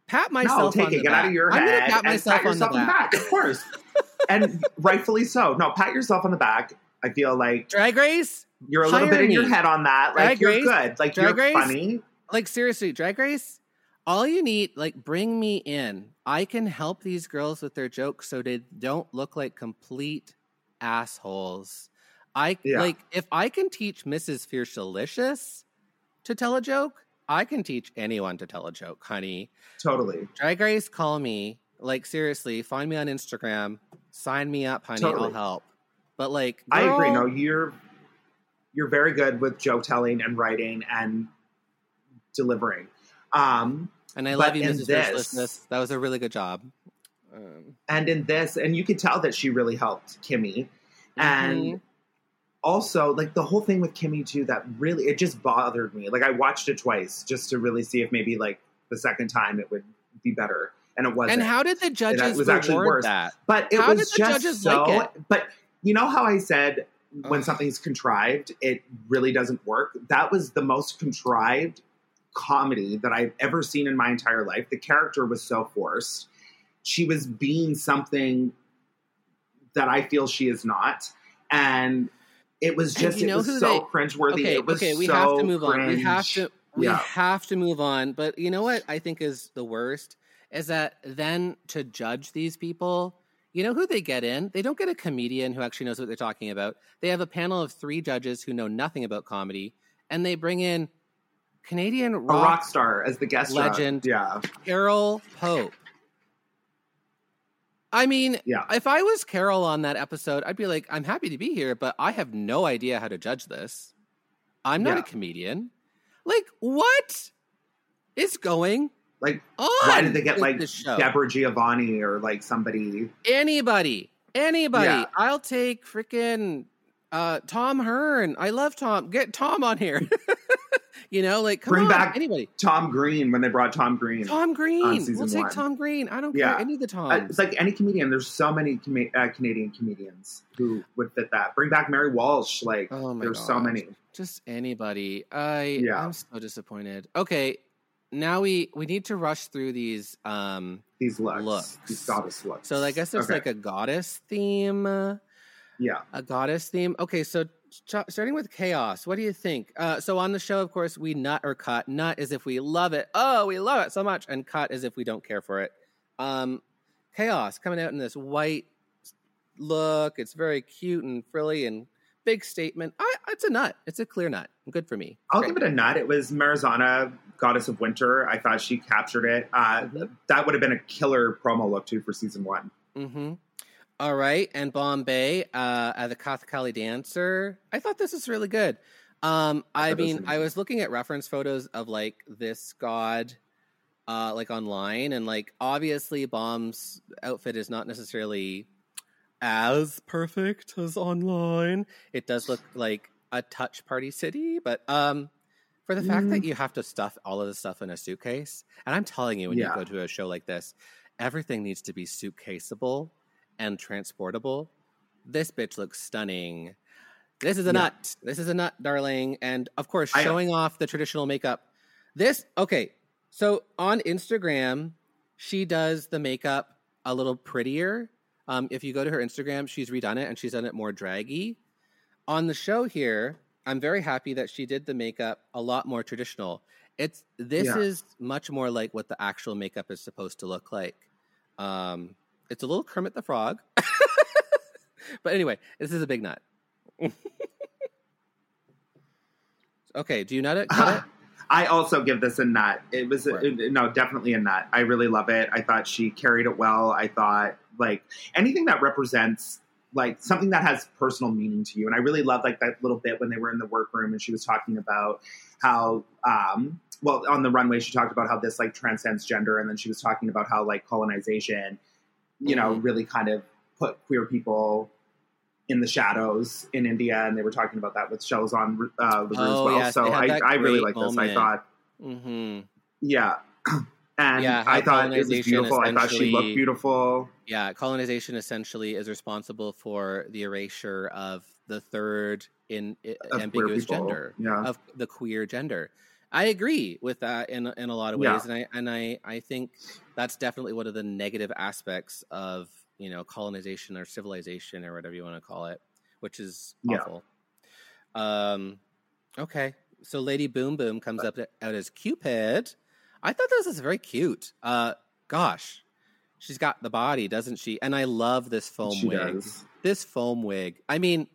Speaker 3: pat
Speaker 4: no,
Speaker 3: myself
Speaker 4: take
Speaker 3: on
Speaker 4: it.
Speaker 3: the
Speaker 4: Get
Speaker 3: back.
Speaker 4: out of your
Speaker 3: I'm gonna pat myself
Speaker 4: pat
Speaker 3: on the
Speaker 4: yourself on the
Speaker 3: back.
Speaker 4: back. Of course, and rightfully so. No, pat yourself on the back. I feel like
Speaker 3: Drag Race.
Speaker 4: you're a little bit in your head on that. Like
Speaker 3: Drag
Speaker 4: you're
Speaker 3: Race?
Speaker 4: good. Like
Speaker 3: Drag
Speaker 4: you're
Speaker 3: Race?
Speaker 4: funny.
Speaker 3: like seriously, Drag Race, all you need, like, bring me in. I can help these girls with their jokes so they don't look like complete assholes. I
Speaker 4: Yeah.
Speaker 3: like if I can teach Mrs. Fiercalicious to tell a joke, I can teach anyone to tell a joke, honey.
Speaker 4: Totally.
Speaker 3: Drag Race, call me. Like seriously, find me on Instagram. Sign me up, honey. I'll help. But like,
Speaker 4: I agree. No, you're you're very good with joke telling and writing and delivering. Um,
Speaker 3: and I love you,
Speaker 4: in
Speaker 3: Mrs.
Speaker 4: This-
Speaker 3: That was a really good job. Um,
Speaker 4: and in this, and you could tell that she really helped Kimmy. And
Speaker 3: Mhm.
Speaker 4: also, like the whole thing with Kimmy too, that really it just bothered me. Like I watched it twice just to really see if maybe like the second time it would be better, and it wasn't.
Speaker 3: And how did the judges
Speaker 4: was actually worse.
Speaker 3: that?
Speaker 4: But it
Speaker 3: How
Speaker 4: was just so.
Speaker 3: like
Speaker 4: But you know how I said when
Speaker 3: Ugh.
Speaker 4: something's contrived, it really doesn't work. That was the most contrived comedy that I've ever seen in my entire life. The character was so forced. She was being something that I feel she is not, and it was just
Speaker 3: you
Speaker 4: it was so
Speaker 3: they-
Speaker 4: cringeworthy.
Speaker 3: Okay,
Speaker 4: it was so.
Speaker 3: okay, we
Speaker 4: so
Speaker 3: have to move on. We have to we
Speaker 4: Yeah.
Speaker 3: have to move on. But you know what I think is the worst is that then to judge these people, you know who they get in? They don't get a comedian who actually knows what they're talking about. They have a panel of three judges who know nothing about comedy, and they bring in Canadian rock,
Speaker 4: rock star as the guest
Speaker 3: legend.
Speaker 4: Yeah,
Speaker 3: Carole Pope. I mean,
Speaker 4: Yeah.
Speaker 3: if I was Carole on that episode, I'd be like, I'm happy to be here, but I have no idea how to judge this. I'm not
Speaker 4: Yeah.
Speaker 3: a comedian. Like, what is going
Speaker 4: like
Speaker 3: on?
Speaker 4: why did they get like? Debra DiGiovanni or like somebody?
Speaker 3: Anybody, anybody.
Speaker 4: Yeah.
Speaker 3: I'll take freaking uh, Tom Green. I love Tom. Get Tom on here. you know, like come
Speaker 4: Bring
Speaker 3: on,
Speaker 4: back
Speaker 3: anybody.
Speaker 4: Tom Green when they brought Tom Green.
Speaker 3: Tom Green. We'll take
Speaker 4: one.
Speaker 3: Tom Green. I don't
Speaker 4: Yeah.
Speaker 3: care any of the
Speaker 4: Uh, it's like any comedian. There's so many com- uh, Canadian comedians who would fit that. Bring back Mary Walsh. Like
Speaker 3: Oh
Speaker 4: there's so many.
Speaker 3: just anybody. I
Speaker 4: Yeah.
Speaker 3: I'm so disappointed. Okay, now we we need to rush through these. Um,
Speaker 4: These looks,
Speaker 3: Looks.
Speaker 4: these goddess looks.
Speaker 3: so I guess there's
Speaker 4: Okay.
Speaker 3: like a goddess theme.
Speaker 4: Yeah.
Speaker 3: a goddess theme. Okay, so ch- starting with Kaos, what do you think? Uh, so on the show, of course, we nut or cut. Nut is if we love it. Oh, we love it so much, and cut is if we don't care for it. Um, Kaos coming out in this white look. It's very cute and frilly and big statement. I, it's a nut. It's a clear nut. Good for me.
Speaker 4: I'll give it a nut. It was Marizana, Goddess of Winter. I thought she captured it. Uh,
Speaker 3: Mhm.
Speaker 4: That would have been a killer promo look too for season one.
Speaker 3: Mm-hmm. All right, and Bombae uh, as a Kathakali dancer. I thought this was really good. Um, I, mean, I was looking at reference photos of like this god, uh, like online, and like obviously Bomb's outfit is not necessarily as perfect as online. It does look like a touch party city, but um, for the fact
Speaker 4: Mm.
Speaker 3: that you have to stuff all of the stuff in a suitcase, and I'm telling you, when
Speaker 4: Yeah.
Speaker 3: you go to a show like this, everything needs to be suitcaseable and transportable. This bitch looks stunning. This is a
Speaker 4: Yeah.
Speaker 3: nut. This is a nut, darling. And of course,
Speaker 4: I-
Speaker 3: showing off the traditional makeup. This, okay. So on Instagram, she does the makeup a little prettier. Um, if you go to her Instagram, she's redone it and she's done it more draggy. On the show here, I'm very happy that she did the makeup a lot more traditional. It's this
Speaker 4: Yeah.
Speaker 3: is much more like what the actual makeup is supposed to look like. Um, it's a little Kermit the Frog, but anyway, this is a big nut. okay, do you nut it? Nut it?
Speaker 4: I also give this a nut. It was it- no, definitely a nut. I really love it. I thought she carried it well. I thought like anything that represents like something that has personal meaning to you. And I really loved like that little bit when they were in the workroom and she was talking about how um well on the runway she talked about how this like transcends gender and then she was talking about how like colonization you know
Speaker 3: Mhm.
Speaker 4: really kind of put queer people in the shadows in India, and they were talking about that with shows on uh, Leroux
Speaker 3: Oh,
Speaker 4: as well.
Speaker 3: yes,
Speaker 4: so I, I really like this. I thought,
Speaker 3: Mm-hmm.
Speaker 4: yeah, and
Speaker 3: Yeah,
Speaker 4: I thought it was
Speaker 3: colonization
Speaker 4: beautiful. I thought she
Speaker 3: essentially-
Speaker 4: looked beautiful.
Speaker 3: Yeah, colonization essentially is responsible for the erasure of the third in ambiguous gender
Speaker 4: yeah.
Speaker 3: of the queer gender. I agree with that in in a lot of ways,
Speaker 4: Yeah.
Speaker 3: and I and I I think that's definitely one of the negative aspects of you know colonization or civilization or whatever you want to call it, which is
Speaker 4: Yeah.
Speaker 3: awful. Um, okay, so Lady Boom Boom comes up out as Cupid. I thought this was very cute. Uh, gosh, she's got the body, doesn't she? And I love this foam
Speaker 4: She
Speaker 3: wig.
Speaker 4: does.
Speaker 3: This foam wig. I mean,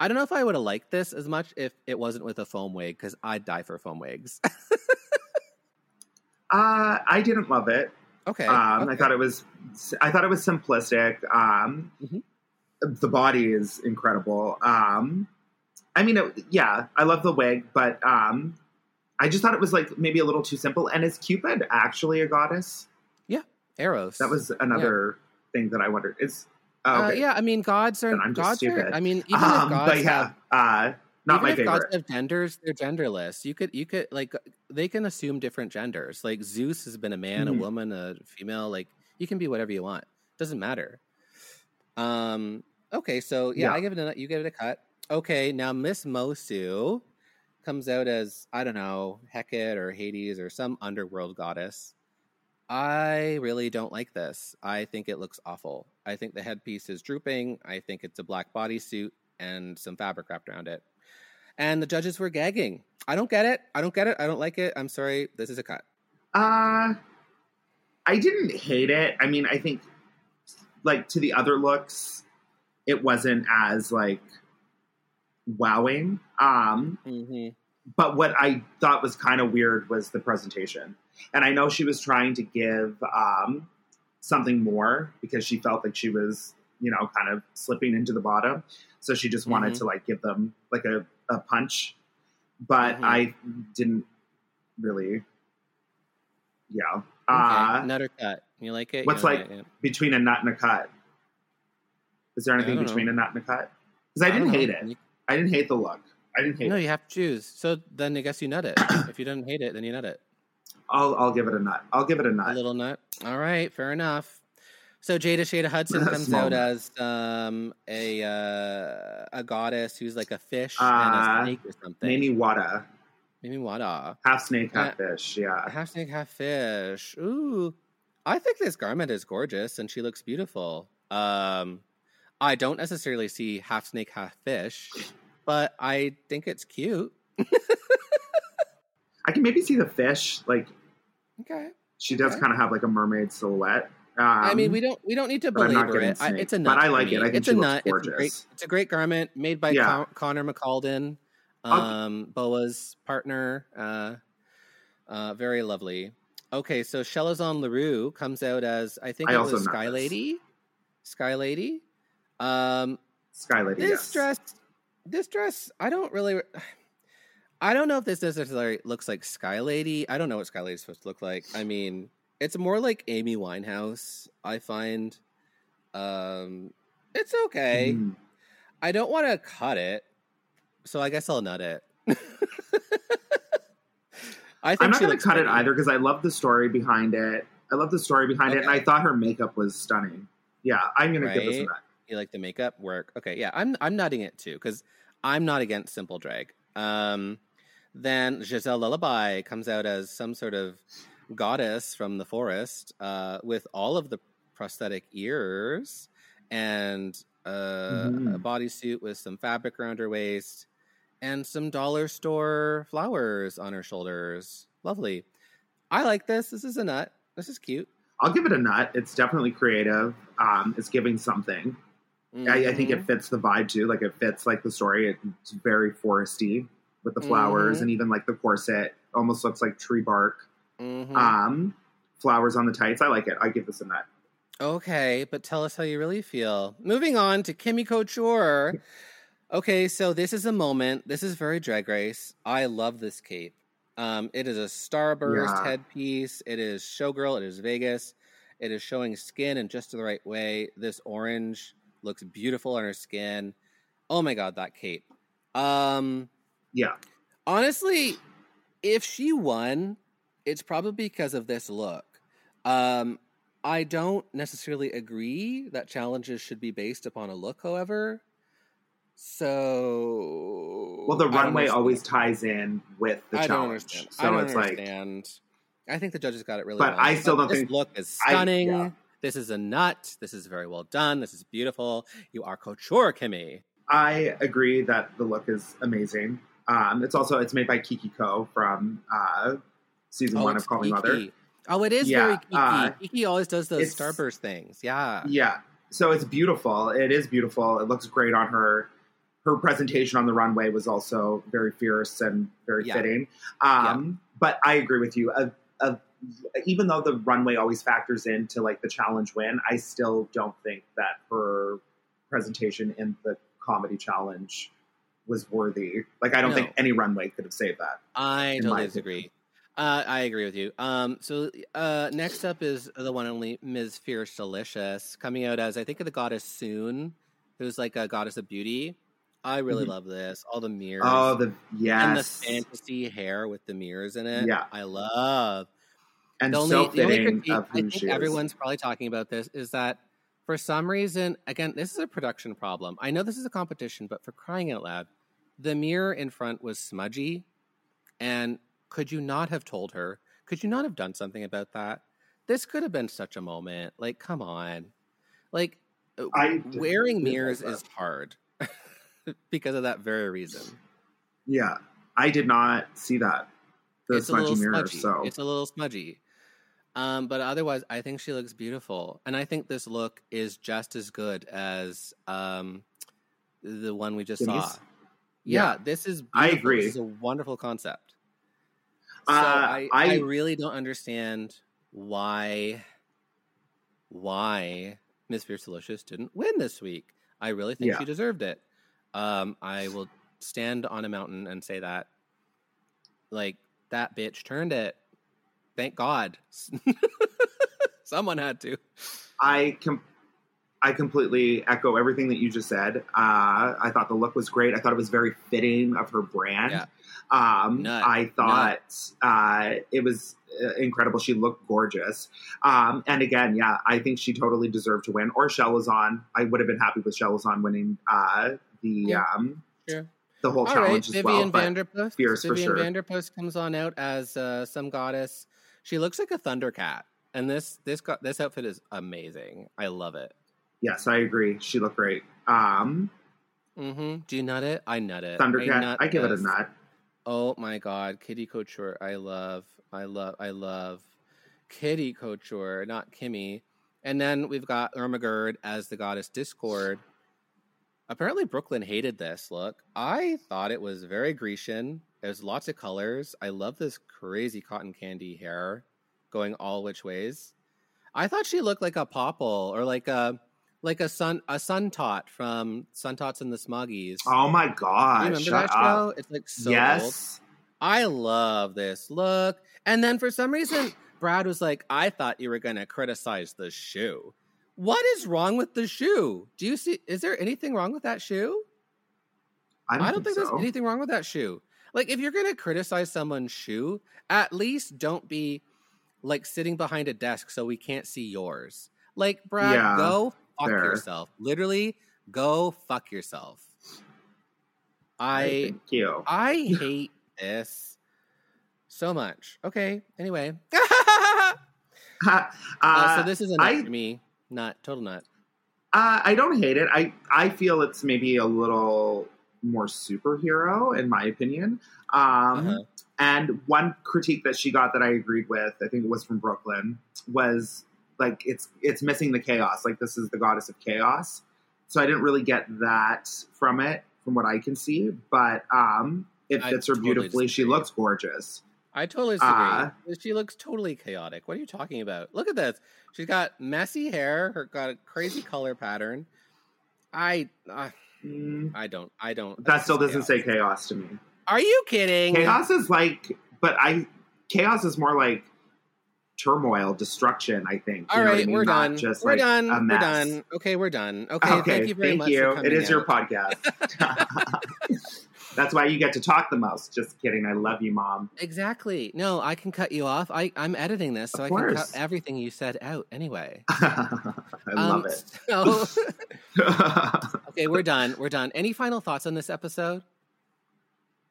Speaker 3: I don't know if I would have liked this as much if it wasn't with a foam wig because I'd die for foam wigs.
Speaker 4: Uh, I didn't love it.
Speaker 3: okay,
Speaker 4: Um,
Speaker 3: okay.
Speaker 4: I thought it was, I thought it was simplistic. Um,
Speaker 3: Mhm.
Speaker 4: The body is incredible. Um, I mean, it, yeah, I love the wig, but um, I just thought it was like maybe a little too simple. And is Cupid actually a goddess?
Speaker 3: Yeah, Eros.
Speaker 4: That was another thing that I wondered. Is oh,
Speaker 3: Uh,
Speaker 4: okay.
Speaker 3: yeah, I mean, gods are
Speaker 4: Then I'm just
Speaker 3: gods are. I mean, even
Speaker 4: Um,
Speaker 3: if gods
Speaker 4: but yeah,
Speaker 3: have
Speaker 4: uh, not my favorite.
Speaker 3: gods have genders, they're genderless. You could, you could like, they can assume different genders. Like Zeus has been a man,
Speaker 4: Mhm.
Speaker 3: a woman, a female. Like you can be whatever you want. Doesn't matter. Um. Okay, so yeah,
Speaker 4: Yeah.
Speaker 3: I give it a you give it a cut. Okay, now Miss Moço comes out as I don't know Hecate or Hades or some underworld goddess. I really don't like this. I think it looks awful. I think the headpiece is drooping. I think it's a black bodysuit and some fabric wrapped around it. And the judges were gagging. I don't get it. I don't get it. I don't like it. I'm sorry. This is a cut.
Speaker 4: Uh, I didn't hate it. I mean, I think like to the other looks, it wasn't as like wowing. Um,
Speaker 3: Mm-hmm.
Speaker 4: but what I thought was kind of weird was the presentation. And I know she was trying to give um, something more because she felt like she was, you know, kind of slipping into the bottom. So she just wanted
Speaker 3: Mhm.
Speaker 4: to like give them like a, a punch. But
Speaker 3: Mhm.
Speaker 4: I didn't really, yeah.
Speaker 3: Okay.
Speaker 4: Uh,
Speaker 3: Nutter cut. You like it?
Speaker 4: What's like
Speaker 3: it?
Speaker 4: between a nut and a cut? Is there anything between
Speaker 3: know.
Speaker 4: a nut and a cut? Because I,
Speaker 3: don't
Speaker 4: didn't hate it.
Speaker 3: You-
Speaker 4: I didn't hate the look. I didn't hate
Speaker 3: No,
Speaker 4: it.
Speaker 3: you have to choose. So then I guess you nut it. if you didn't hate it, then you nut it.
Speaker 4: I'll I'll give it a nut. I'll give it a nut.
Speaker 3: A little nut. All right, fair enough. So Jada Shada Hudson comes out as um, a uh, a goddess who's like a fish and
Speaker 4: Uh,
Speaker 3: a snake or something.
Speaker 4: Mami Wata,
Speaker 3: Maybe Wada.
Speaker 4: half snake,
Speaker 3: Uh,
Speaker 4: half fish. Yeah,
Speaker 3: Half snake, half fish. Ooh, I think this garment is gorgeous and she looks beautiful. Um, I don't necessarily see half snake, half fish, but I think it's cute.
Speaker 4: I can maybe see the fish. Like
Speaker 3: Okay.
Speaker 4: she does
Speaker 3: Okay.
Speaker 4: kind of have like a mermaid silhouette. Um,
Speaker 3: I mean, we don't we don't need to belabor it. I, it's a nut,
Speaker 4: But.
Speaker 3: I
Speaker 4: like it. I think
Speaker 3: it's a nut. It's a great.
Speaker 4: gorgeous.
Speaker 3: It's a great garment made by
Speaker 4: Yeah.
Speaker 3: Con- Connor McCaldon,
Speaker 4: I'll-
Speaker 3: um, Boa's partner. Uh, uh, very lovely. Okay, so Chelazon Leroux comes out as I think
Speaker 4: I
Speaker 3: it
Speaker 4: also
Speaker 3: was Sky. Lady. Sky Lady. Um,
Speaker 4: Sky Lady.
Speaker 3: this
Speaker 4: yes.
Speaker 3: dress this dress i don't really i don't know if this necessarily looks like sky lady i don't know what sky Lady is supposed to look like i mean it's more like amy winehouse i find um it's okay
Speaker 4: Mm.
Speaker 3: i don't want to cut it so i guess i'll nut it i think
Speaker 4: I'm not
Speaker 3: she
Speaker 4: going to cut it either because I love the story behind it. I love the story behind it, and I thought her makeup was stunning. Yeah, I'm going to give this a nut.
Speaker 3: You like the makeup work? Okay, yeah, I'm I'm nutting it too because I'm not against simple drag. Um, then Gisèle Lullaby comes out as some sort of goddess from the forest uh, with all of the prosthetic ears and uh, a
Speaker 4: Mhm.
Speaker 3: bodysuit with some fabric around her waist and some dollar store flowers on her shoulders. Lovely. I like this. This is a nut. This is cute.
Speaker 4: I'll give it a nut. It's definitely creative. Um, it's giving something. I, I think it fits the vibe too. Like it fits like the story. It's very foresty with the flowers
Speaker 3: Mhm.
Speaker 4: and even like the corset almost looks like tree bark.
Speaker 3: Mhm.
Speaker 4: Um, flowers on the tights. I like it. I give this a nut.
Speaker 3: Okay, but tell us how you really feel. Moving on to Kimmy Couture. Okay, so this is a moment. This is very drag race. I love this cape. Um, it is a starburst
Speaker 4: Yeah.
Speaker 3: headpiece. It is showgirl. It is Vegas. It is showing skin in just the right way. This orange looks beautiful on her skin. Oh my god, that cape. Um,
Speaker 4: Yeah.
Speaker 3: honestly, if she won, it's probably because of this look. Um, I don't necessarily agree that challenges should be based upon a look, however. So
Speaker 4: Well, the runway always ties in with the
Speaker 3: I don't
Speaker 4: challenge. So
Speaker 3: I don't
Speaker 4: it's like
Speaker 3: understand. I think the judges got it really
Speaker 4: But
Speaker 3: well.
Speaker 4: I still don't
Speaker 3: this
Speaker 4: think-
Speaker 3: look is
Speaker 4: I-
Speaker 3: stunning.
Speaker 4: yeah.
Speaker 3: This is a nut. This is very well done. This is beautiful. You are couture, Kimmy.
Speaker 4: I agree that the look is amazing. Um, it's also it's made by Kiki Ko from uh, season one
Speaker 3: it's
Speaker 4: of Calling Mother.
Speaker 3: Oh, it is
Speaker 4: Yeah,
Speaker 3: very Kiki.
Speaker 4: uh,
Speaker 3: Kiki always does those starburst things. Yeah.
Speaker 4: Yeah, so it's beautiful. It is beautiful. It looks great on her. Her presentation on the runway was also very fierce and very
Speaker 3: Yeah.
Speaker 4: fitting. Um, But I agree with you. Uh, uh, even though the runway always factors into like the challenge win, I still don't think that her presentation in the comedy challenge was worthy. Like I don't
Speaker 3: No.
Speaker 4: think any runway could have saved that.
Speaker 3: I totally disagree. Uh, I agree with you. Um, so uh, next up is the one and only Ms. Fiercalicious coming out as I think of the goddess Soon, who's like a goddess of beauty. I really
Speaker 4: Mhm.
Speaker 3: love this. All the mirrors.
Speaker 4: Oh, the
Speaker 3: and the fantasy hair with the mirrors in it.
Speaker 4: Yeah.
Speaker 3: I love.
Speaker 4: And
Speaker 3: the only,
Speaker 4: so
Speaker 3: the only critique, I think everyone's probably talking about this, is that for some reason, again, this is a production problem. I know this is a competition, but for crying out loud, the mirror in front was smudgy. And could you not have told her? Could you not have done something about that? This could have been such a moment. Like, come on. Like,
Speaker 4: I
Speaker 3: wearing mirrors is hard because of that very reason.
Speaker 4: Yeah, I did not see that. The
Speaker 3: it's
Speaker 4: smudgy mirror.
Speaker 3: smudgy.
Speaker 4: So
Speaker 3: It's a little smudgy. Um, but otherwise, I think she looks beautiful, and I think this look is just as good as um, the one we just
Speaker 4: Denise?
Speaker 3: saw. Yeah,
Speaker 4: Yeah.
Speaker 3: this is.
Speaker 4: I agree.
Speaker 3: This is a wonderful concept. So
Speaker 4: Uh,
Speaker 3: I, I,
Speaker 4: I-
Speaker 3: really don't understand why why Miss Fiercalicious didn't win this week. I really think
Speaker 4: Yeah.
Speaker 3: she deserved it. Um, I will stand on a mountain and say that, like that bitch turned it. Thank God, someone had to.
Speaker 4: I com- I completely echo everything that you just said. Uh, I thought the look was great. I thought it was very fitting of her brand.
Speaker 3: Yeah.
Speaker 4: Um,
Speaker 3: Nut.
Speaker 4: I thought uh, it was uh, incredible. She looked gorgeous. Um, and again, yeah, I think she totally deserved to win. Or Chelazon. I would have been happy with Chelazon winning uh, the
Speaker 3: Yeah.
Speaker 4: um, the whole
Speaker 3: All right,
Speaker 4: challenge as
Speaker 3: Vivian
Speaker 4: well.
Speaker 3: Vanderpuss.
Speaker 4: Fierce for
Speaker 3: Vivian
Speaker 4: sure.
Speaker 3: Vanderpuss comes on out as uh, some goddess. She looks like a thundercat, and this this got this outfit is amazing. I love it.
Speaker 4: yes, I agree. She looked great. Um,
Speaker 3: Mm-hmm. Do you nut it? I nut it.
Speaker 4: Thundercat,
Speaker 3: nut
Speaker 4: I give it a nut.
Speaker 3: Oh my god, Kitty Couture. I love, I love, I love Kitty Couture, not Kimmy. And then we've got Ermagerd as the goddess Discord. Apparently, Brooklyn hated this look. I thought it was very Grecian. There's lots of colors. I love this crazy cotton candy hair going all which ways. I thought she looked like a popple or like a like a sun a sun tot from Sun Tots and the Smuggies.
Speaker 4: Oh my god!
Speaker 3: you remember that show?
Speaker 4: up.
Speaker 3: It's like so old.
Speaker 4: yes.
Speaker 3: I love this look. And then for some reason, Brad was like, I thought you were going to criticize the shoe. What is wrong with the shoe? Do you see? Is there anything wrong with that shoe?
Speaker 4: I don't,
Speaker 3: I don't think,
Speaker 4: so.
Speaker 3: there's anything wrong with that shoe. Like, if you're going to criticize someone's shoe, at least don't be like sitting behind a desk so we can't see yours. Like, Brad,
Speaker 4: Yeah,
Speaker 3: go fuck
Speaker 4: fair.
Speaker 3: yourself. Literally, go fuck yourself. I
Speaker 4: Thank you.
Speaker 3: I hate this so much. Okay. Anyway,
Speaker 4: uh,
Speaker 3: uh, so this is a nut
Speaker 4: I-
Speaker 3: me. Not total nut.
Speaker 4: Uh, I don't hate it. I I feel it's maybe a little more superhero in my opinion. Um,
Speaker 3: Uh-huh.
Speaker 4: And one critique that she got that I agreed with, I think it was from Brooklyn, was like it's it's missing the chaos. Like this is the goddess of chaos. So I didn't really get that from it, from what I can see. But um, it
Speaker 3: I
Speaker 4: fits her
Speaker 3: totally
Speaker 4: beautifully. She looks gorgeous.
Speaker 3: I totally disagree.
Speaker 4: Uh,
Speaker 3: she looks totally chaotic. What are you talking about? Look at this. She's got messy hair. Her got a crazy color pattern. I, uh,
Speaker 4: Mm,
Speaker 3: I don't, I don't.
Speaker 4: that still doesn't say
Speaker 3: chaos.
Speaker 4: chaos to me.
Speaker 3: Are you kidding?
Speaker 4: Chaos is like, but I chaos is more like turmoil, destruction. I think.
Speaker 3: All
Speaker 4: You what I mean?
Speaker 3: we're
Speaker 4: Not
Speaker 3: done.
Speaker 4: Just
Speaker 3: we're
Speaker 4: like
Speaker 3: done. We're done. Okay, we're done. Okay,
Speaker 4: Okay,
Speaker 3: thank you very much. for
Speaker 4: It is your podcast. That's why you get to talk the most. Just kidding. I love you, mom.
Speaker 3: Exactly. No, I can cut you off. I, I'm editing this, so I can cut everything you said out anyway.
Speaker 4: I
Speaker 3: Um,
Speaker 4: love it.
Speaker 3: So, okay, we're done. We're done. Any final thoughts on this episode?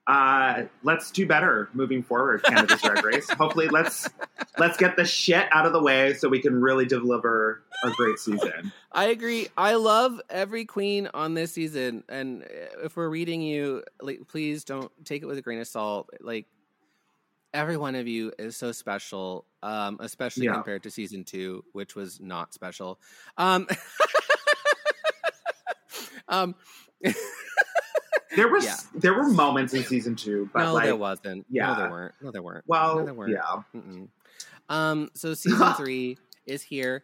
Speaker 4: Uh, let's do better moving forward, Canada's Drag Race. Hopefully, let's let's get the shit out of the way so we can really deliver a great season.
Speaker 3: I agree. I love every queen on this season, and if we're reading you, like, please don't take it with a grain of salt. Like, every one of you is so special, um, especially
Speaker 4: Yeah.
Speaker 3: compared to season two, which was not special. Um, um,
Speaker 4: There were
Speaker 3: Yeah.
Speaker 4: there were moments in season two, but
Speaker 3: no,
Speaker 4: like
Speaker 3: there wasn't.
Speaker 4: Yeah, no,
Speaker 3: there weren't. No, there weren't.
Speaker 4: well,
Speaker 3: no, there weren't.
Speaker 4: yeah.
Speaker 3: Mm-mm. Um, so season three is here.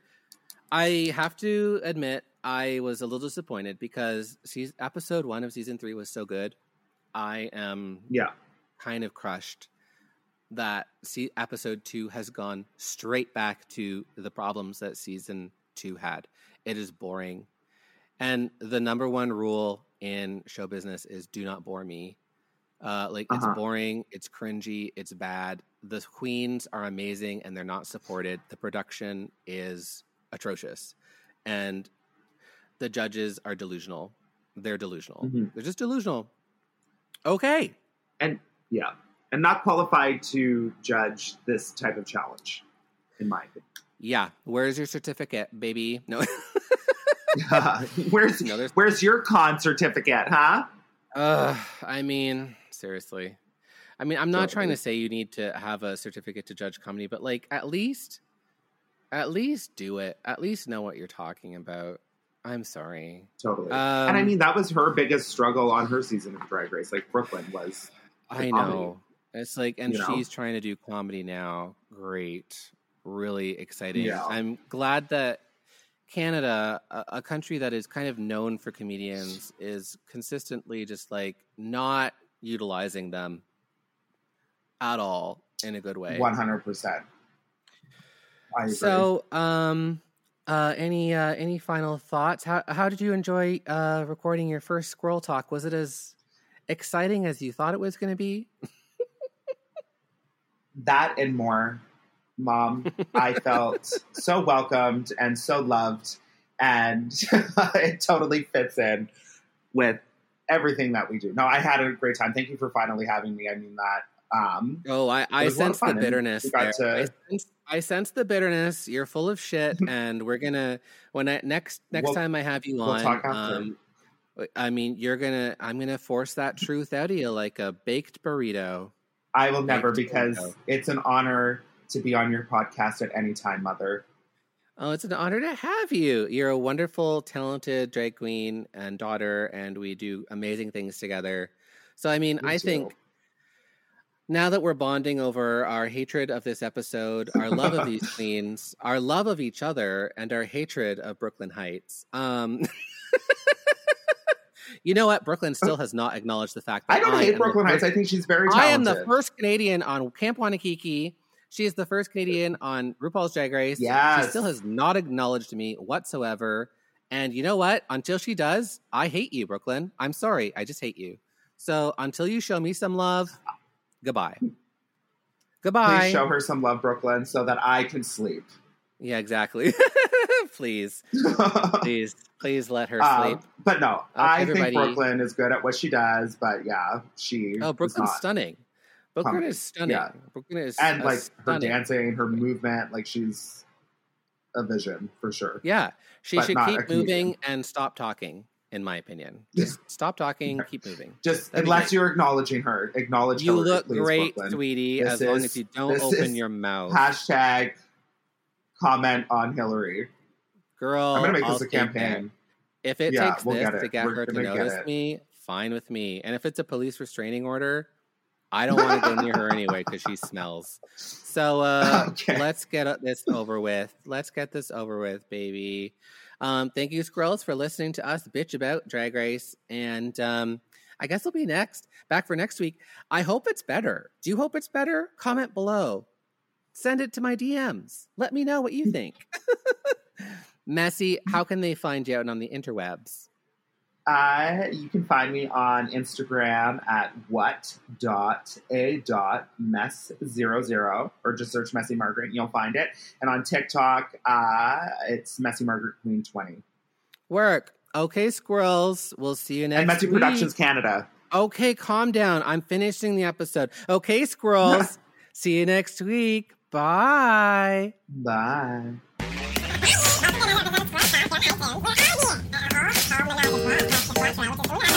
Speaker 3: I have to admit, I was a little disappointed because season, episode one of season three was so good. I am
Speaker 4: Yeah.
Speaker 3: kind of crushed that see, episode two has gone straight back to the problems that season two had. It is boring. And the number one rule in show business is do not bore me. Uh, like
Speaker 4: Uh-huh.
Speaker 3: it's boring, it's cringy, it's bad. The queens are amazing and they're not supported. The production is atrocious, and the judges are delusional. They're delusional.
Speaker 4: Mhm.
Speaker 3: They're just delusional. Okay,
Speaker 4: and yeah, and not qualified to judge this type of challenge, in my opinion.
Speaker 3: yeah. Where's your certificate, baby? No.
Speaker 4: where's
Speaker 3: No,
Speaker 4: where's your con certificate, huh?
Speaker 3: Uh, I mean, seriously. I mean, I'm not trying to say you need to have a certificate to judge comedy, but like at least at least do it. At least know what you're talking about. I'm sorry.
Speaker 4: Totally.
Speaker 3: Um,
Speaker 4: and I mean, that was her biggest struggle on her season of Drag Race. Like Brooklyn was.
Speaker 3: I
Speaker 4: comedy.
Speaker 3: know. It's like and
Speaker 4: You know?
Speaker 3: she's trying to do comedy now. Great. Really exciting.
Speaker 4: Yeah.
Speaker 3: I'm glad that Canada, a, a country that is kind of known for comedians, is consistently just like not utilizing them at all in a good way.
Speaker 4: One hundred percent.
Speaker 3: So, um, uh, any uh, any final thoughts? How how did you enjoy uh, recording your first Squirrel Talk? Was it as exciting as you thought it was going to be?
Speaker 4: that and more, mom. I felt so welcomed and so loved, and it totally fits in with everything that we do. No, I had a great time. Thank you for finally having me. I mean that Um,
Speaker 3: Oh, I, I
Speaker 4: was a lot of
Speaker 3: sense the bitterness there. I sense, I sense the bitterness. You're full of shit, and we're gonna when I next next
Speaker 4: We'll-
Speaker 3: time I have you
Speaker 4: we'll
Speaker 3: on.
Speaker 4: after.
Speaker 3: um, I mean, you're gonna. I'm gonna force that truth out of you like a baked burrito.
Speaker 4: I will never because it's an honor to be on your podcast at any time, Mother.
Speaker 3: Oh, it's an honor to have you. You're a wonderful, talented drag queen and daughter, and we do amazing things together. So, I mean,
Speaker 4: We
Speaker 3: I
Speaker 4: do.
Speaker 3: think now that we're bonding over our hatred of this episode, our love of these queens, our love of each other, and our hatred of Brooklyn Hytes. Um, you know what? Brooklyn still has not acknowledged the fact that
Speaker 4: I don't
Speaker 3: am
Speaker 4: hate Brooklyn Hytes.
Speaker 3: first-
Speaker 4: I think she's very
Speaker 3: I am the first Canadian on Camp Wannakiki. She is the first Canadian on RuPaul's Drag Race. She still has not acknowledged me whatsoever. And you know what? Until she does, I hate you, Brooklyn. I'm sorry. I just hate you. So until you show me some love, goodbye. Goodbye.
Speaker 4: Please show her some love, Brooklyn, so that I can sleep.
Speaker 3: Yeah, exactly. please, please, please let her sleep.
Speaker 4: Um, but no,
Speaker 3: Okay,
Speaker 4: I
Speaker 3: everybody.
Speaker 4: think Brooklyn is good at what she does. But yeah, she
Speaker 3: Oh, Brooklyn's stunning.
Speaker 4: Um,
Speaker 3: is stunning.
Speaker 4: yeah.
Speaker 3: Is
Speaker 4: and like her
Speaker 3: stunning.
Speaker 4: dancing, her movement, like she's a vision for sure.
Speaker 3: Yeah, she
Speaker 4: but
Speaker 3: should keep moving and stop talking. In my opinion, just stop talking, keep moving.
Speaker 4: Just
Speaker 3: That'd
Speaker 4: unless you're acknowledging her, acknowledge
Speaker 3: You look
Speaker 4: please,
Speaker 3: great,
Speaker 4: Brooklyn.
Speaker 3: sweetie.
Speaker 4: This
Speaker 3: as long as you don't open your mouth,
Speaker 4: Hashtag comment on Hillary.
Speaker 3: girl.
Speaker 4: I'm gonna make
Speaker 3: I'll
Speaker 4: this a
Speaker 3: take it.
Speaker 4: campaign.
Speaker 3: If it
Speaker 4: Yeah,
Speaker 3: takes
Speaker 4: we'll
Speaker 3: this
Speaker 4: get
Speaker 3: to get
Speaker 4: We're
Speaker 3: her to notice me, fine with me. And if it's a police restraining order, I don't want to go near her anyway because she smells. So uh,
Speaker 4: Okay.
Speaker 3: let's get this over with. Let's get this over with, baby. Um, thank you, Squirrels, for listening to us bitch about Drag Race. And um, I guess we'll be next, back for next week. I hope it's better. Do you hope it's better? Comment below. Send it to my DMs. Let me know what you think. Messy, how can they find you out on the interwebs?
Speaker 4: Uh, you can find me on Instagram at what dot a dot mess zero zero or just search Messy Margaret and you'll find it. And on TikTok, uh, it's Messy Margaret Queen twenty.
Speaker 3: Work. Okay, squirrels. We'll see you next.
Speaker 4: And Messy
Speaker 3: week.
Speaker 4: Productions Canada.
Speaker 3: Okay, calm down. I'm finishing the episode. Okay, squirrels. see you next week. Bye.
Speaker 4: Bye. これ。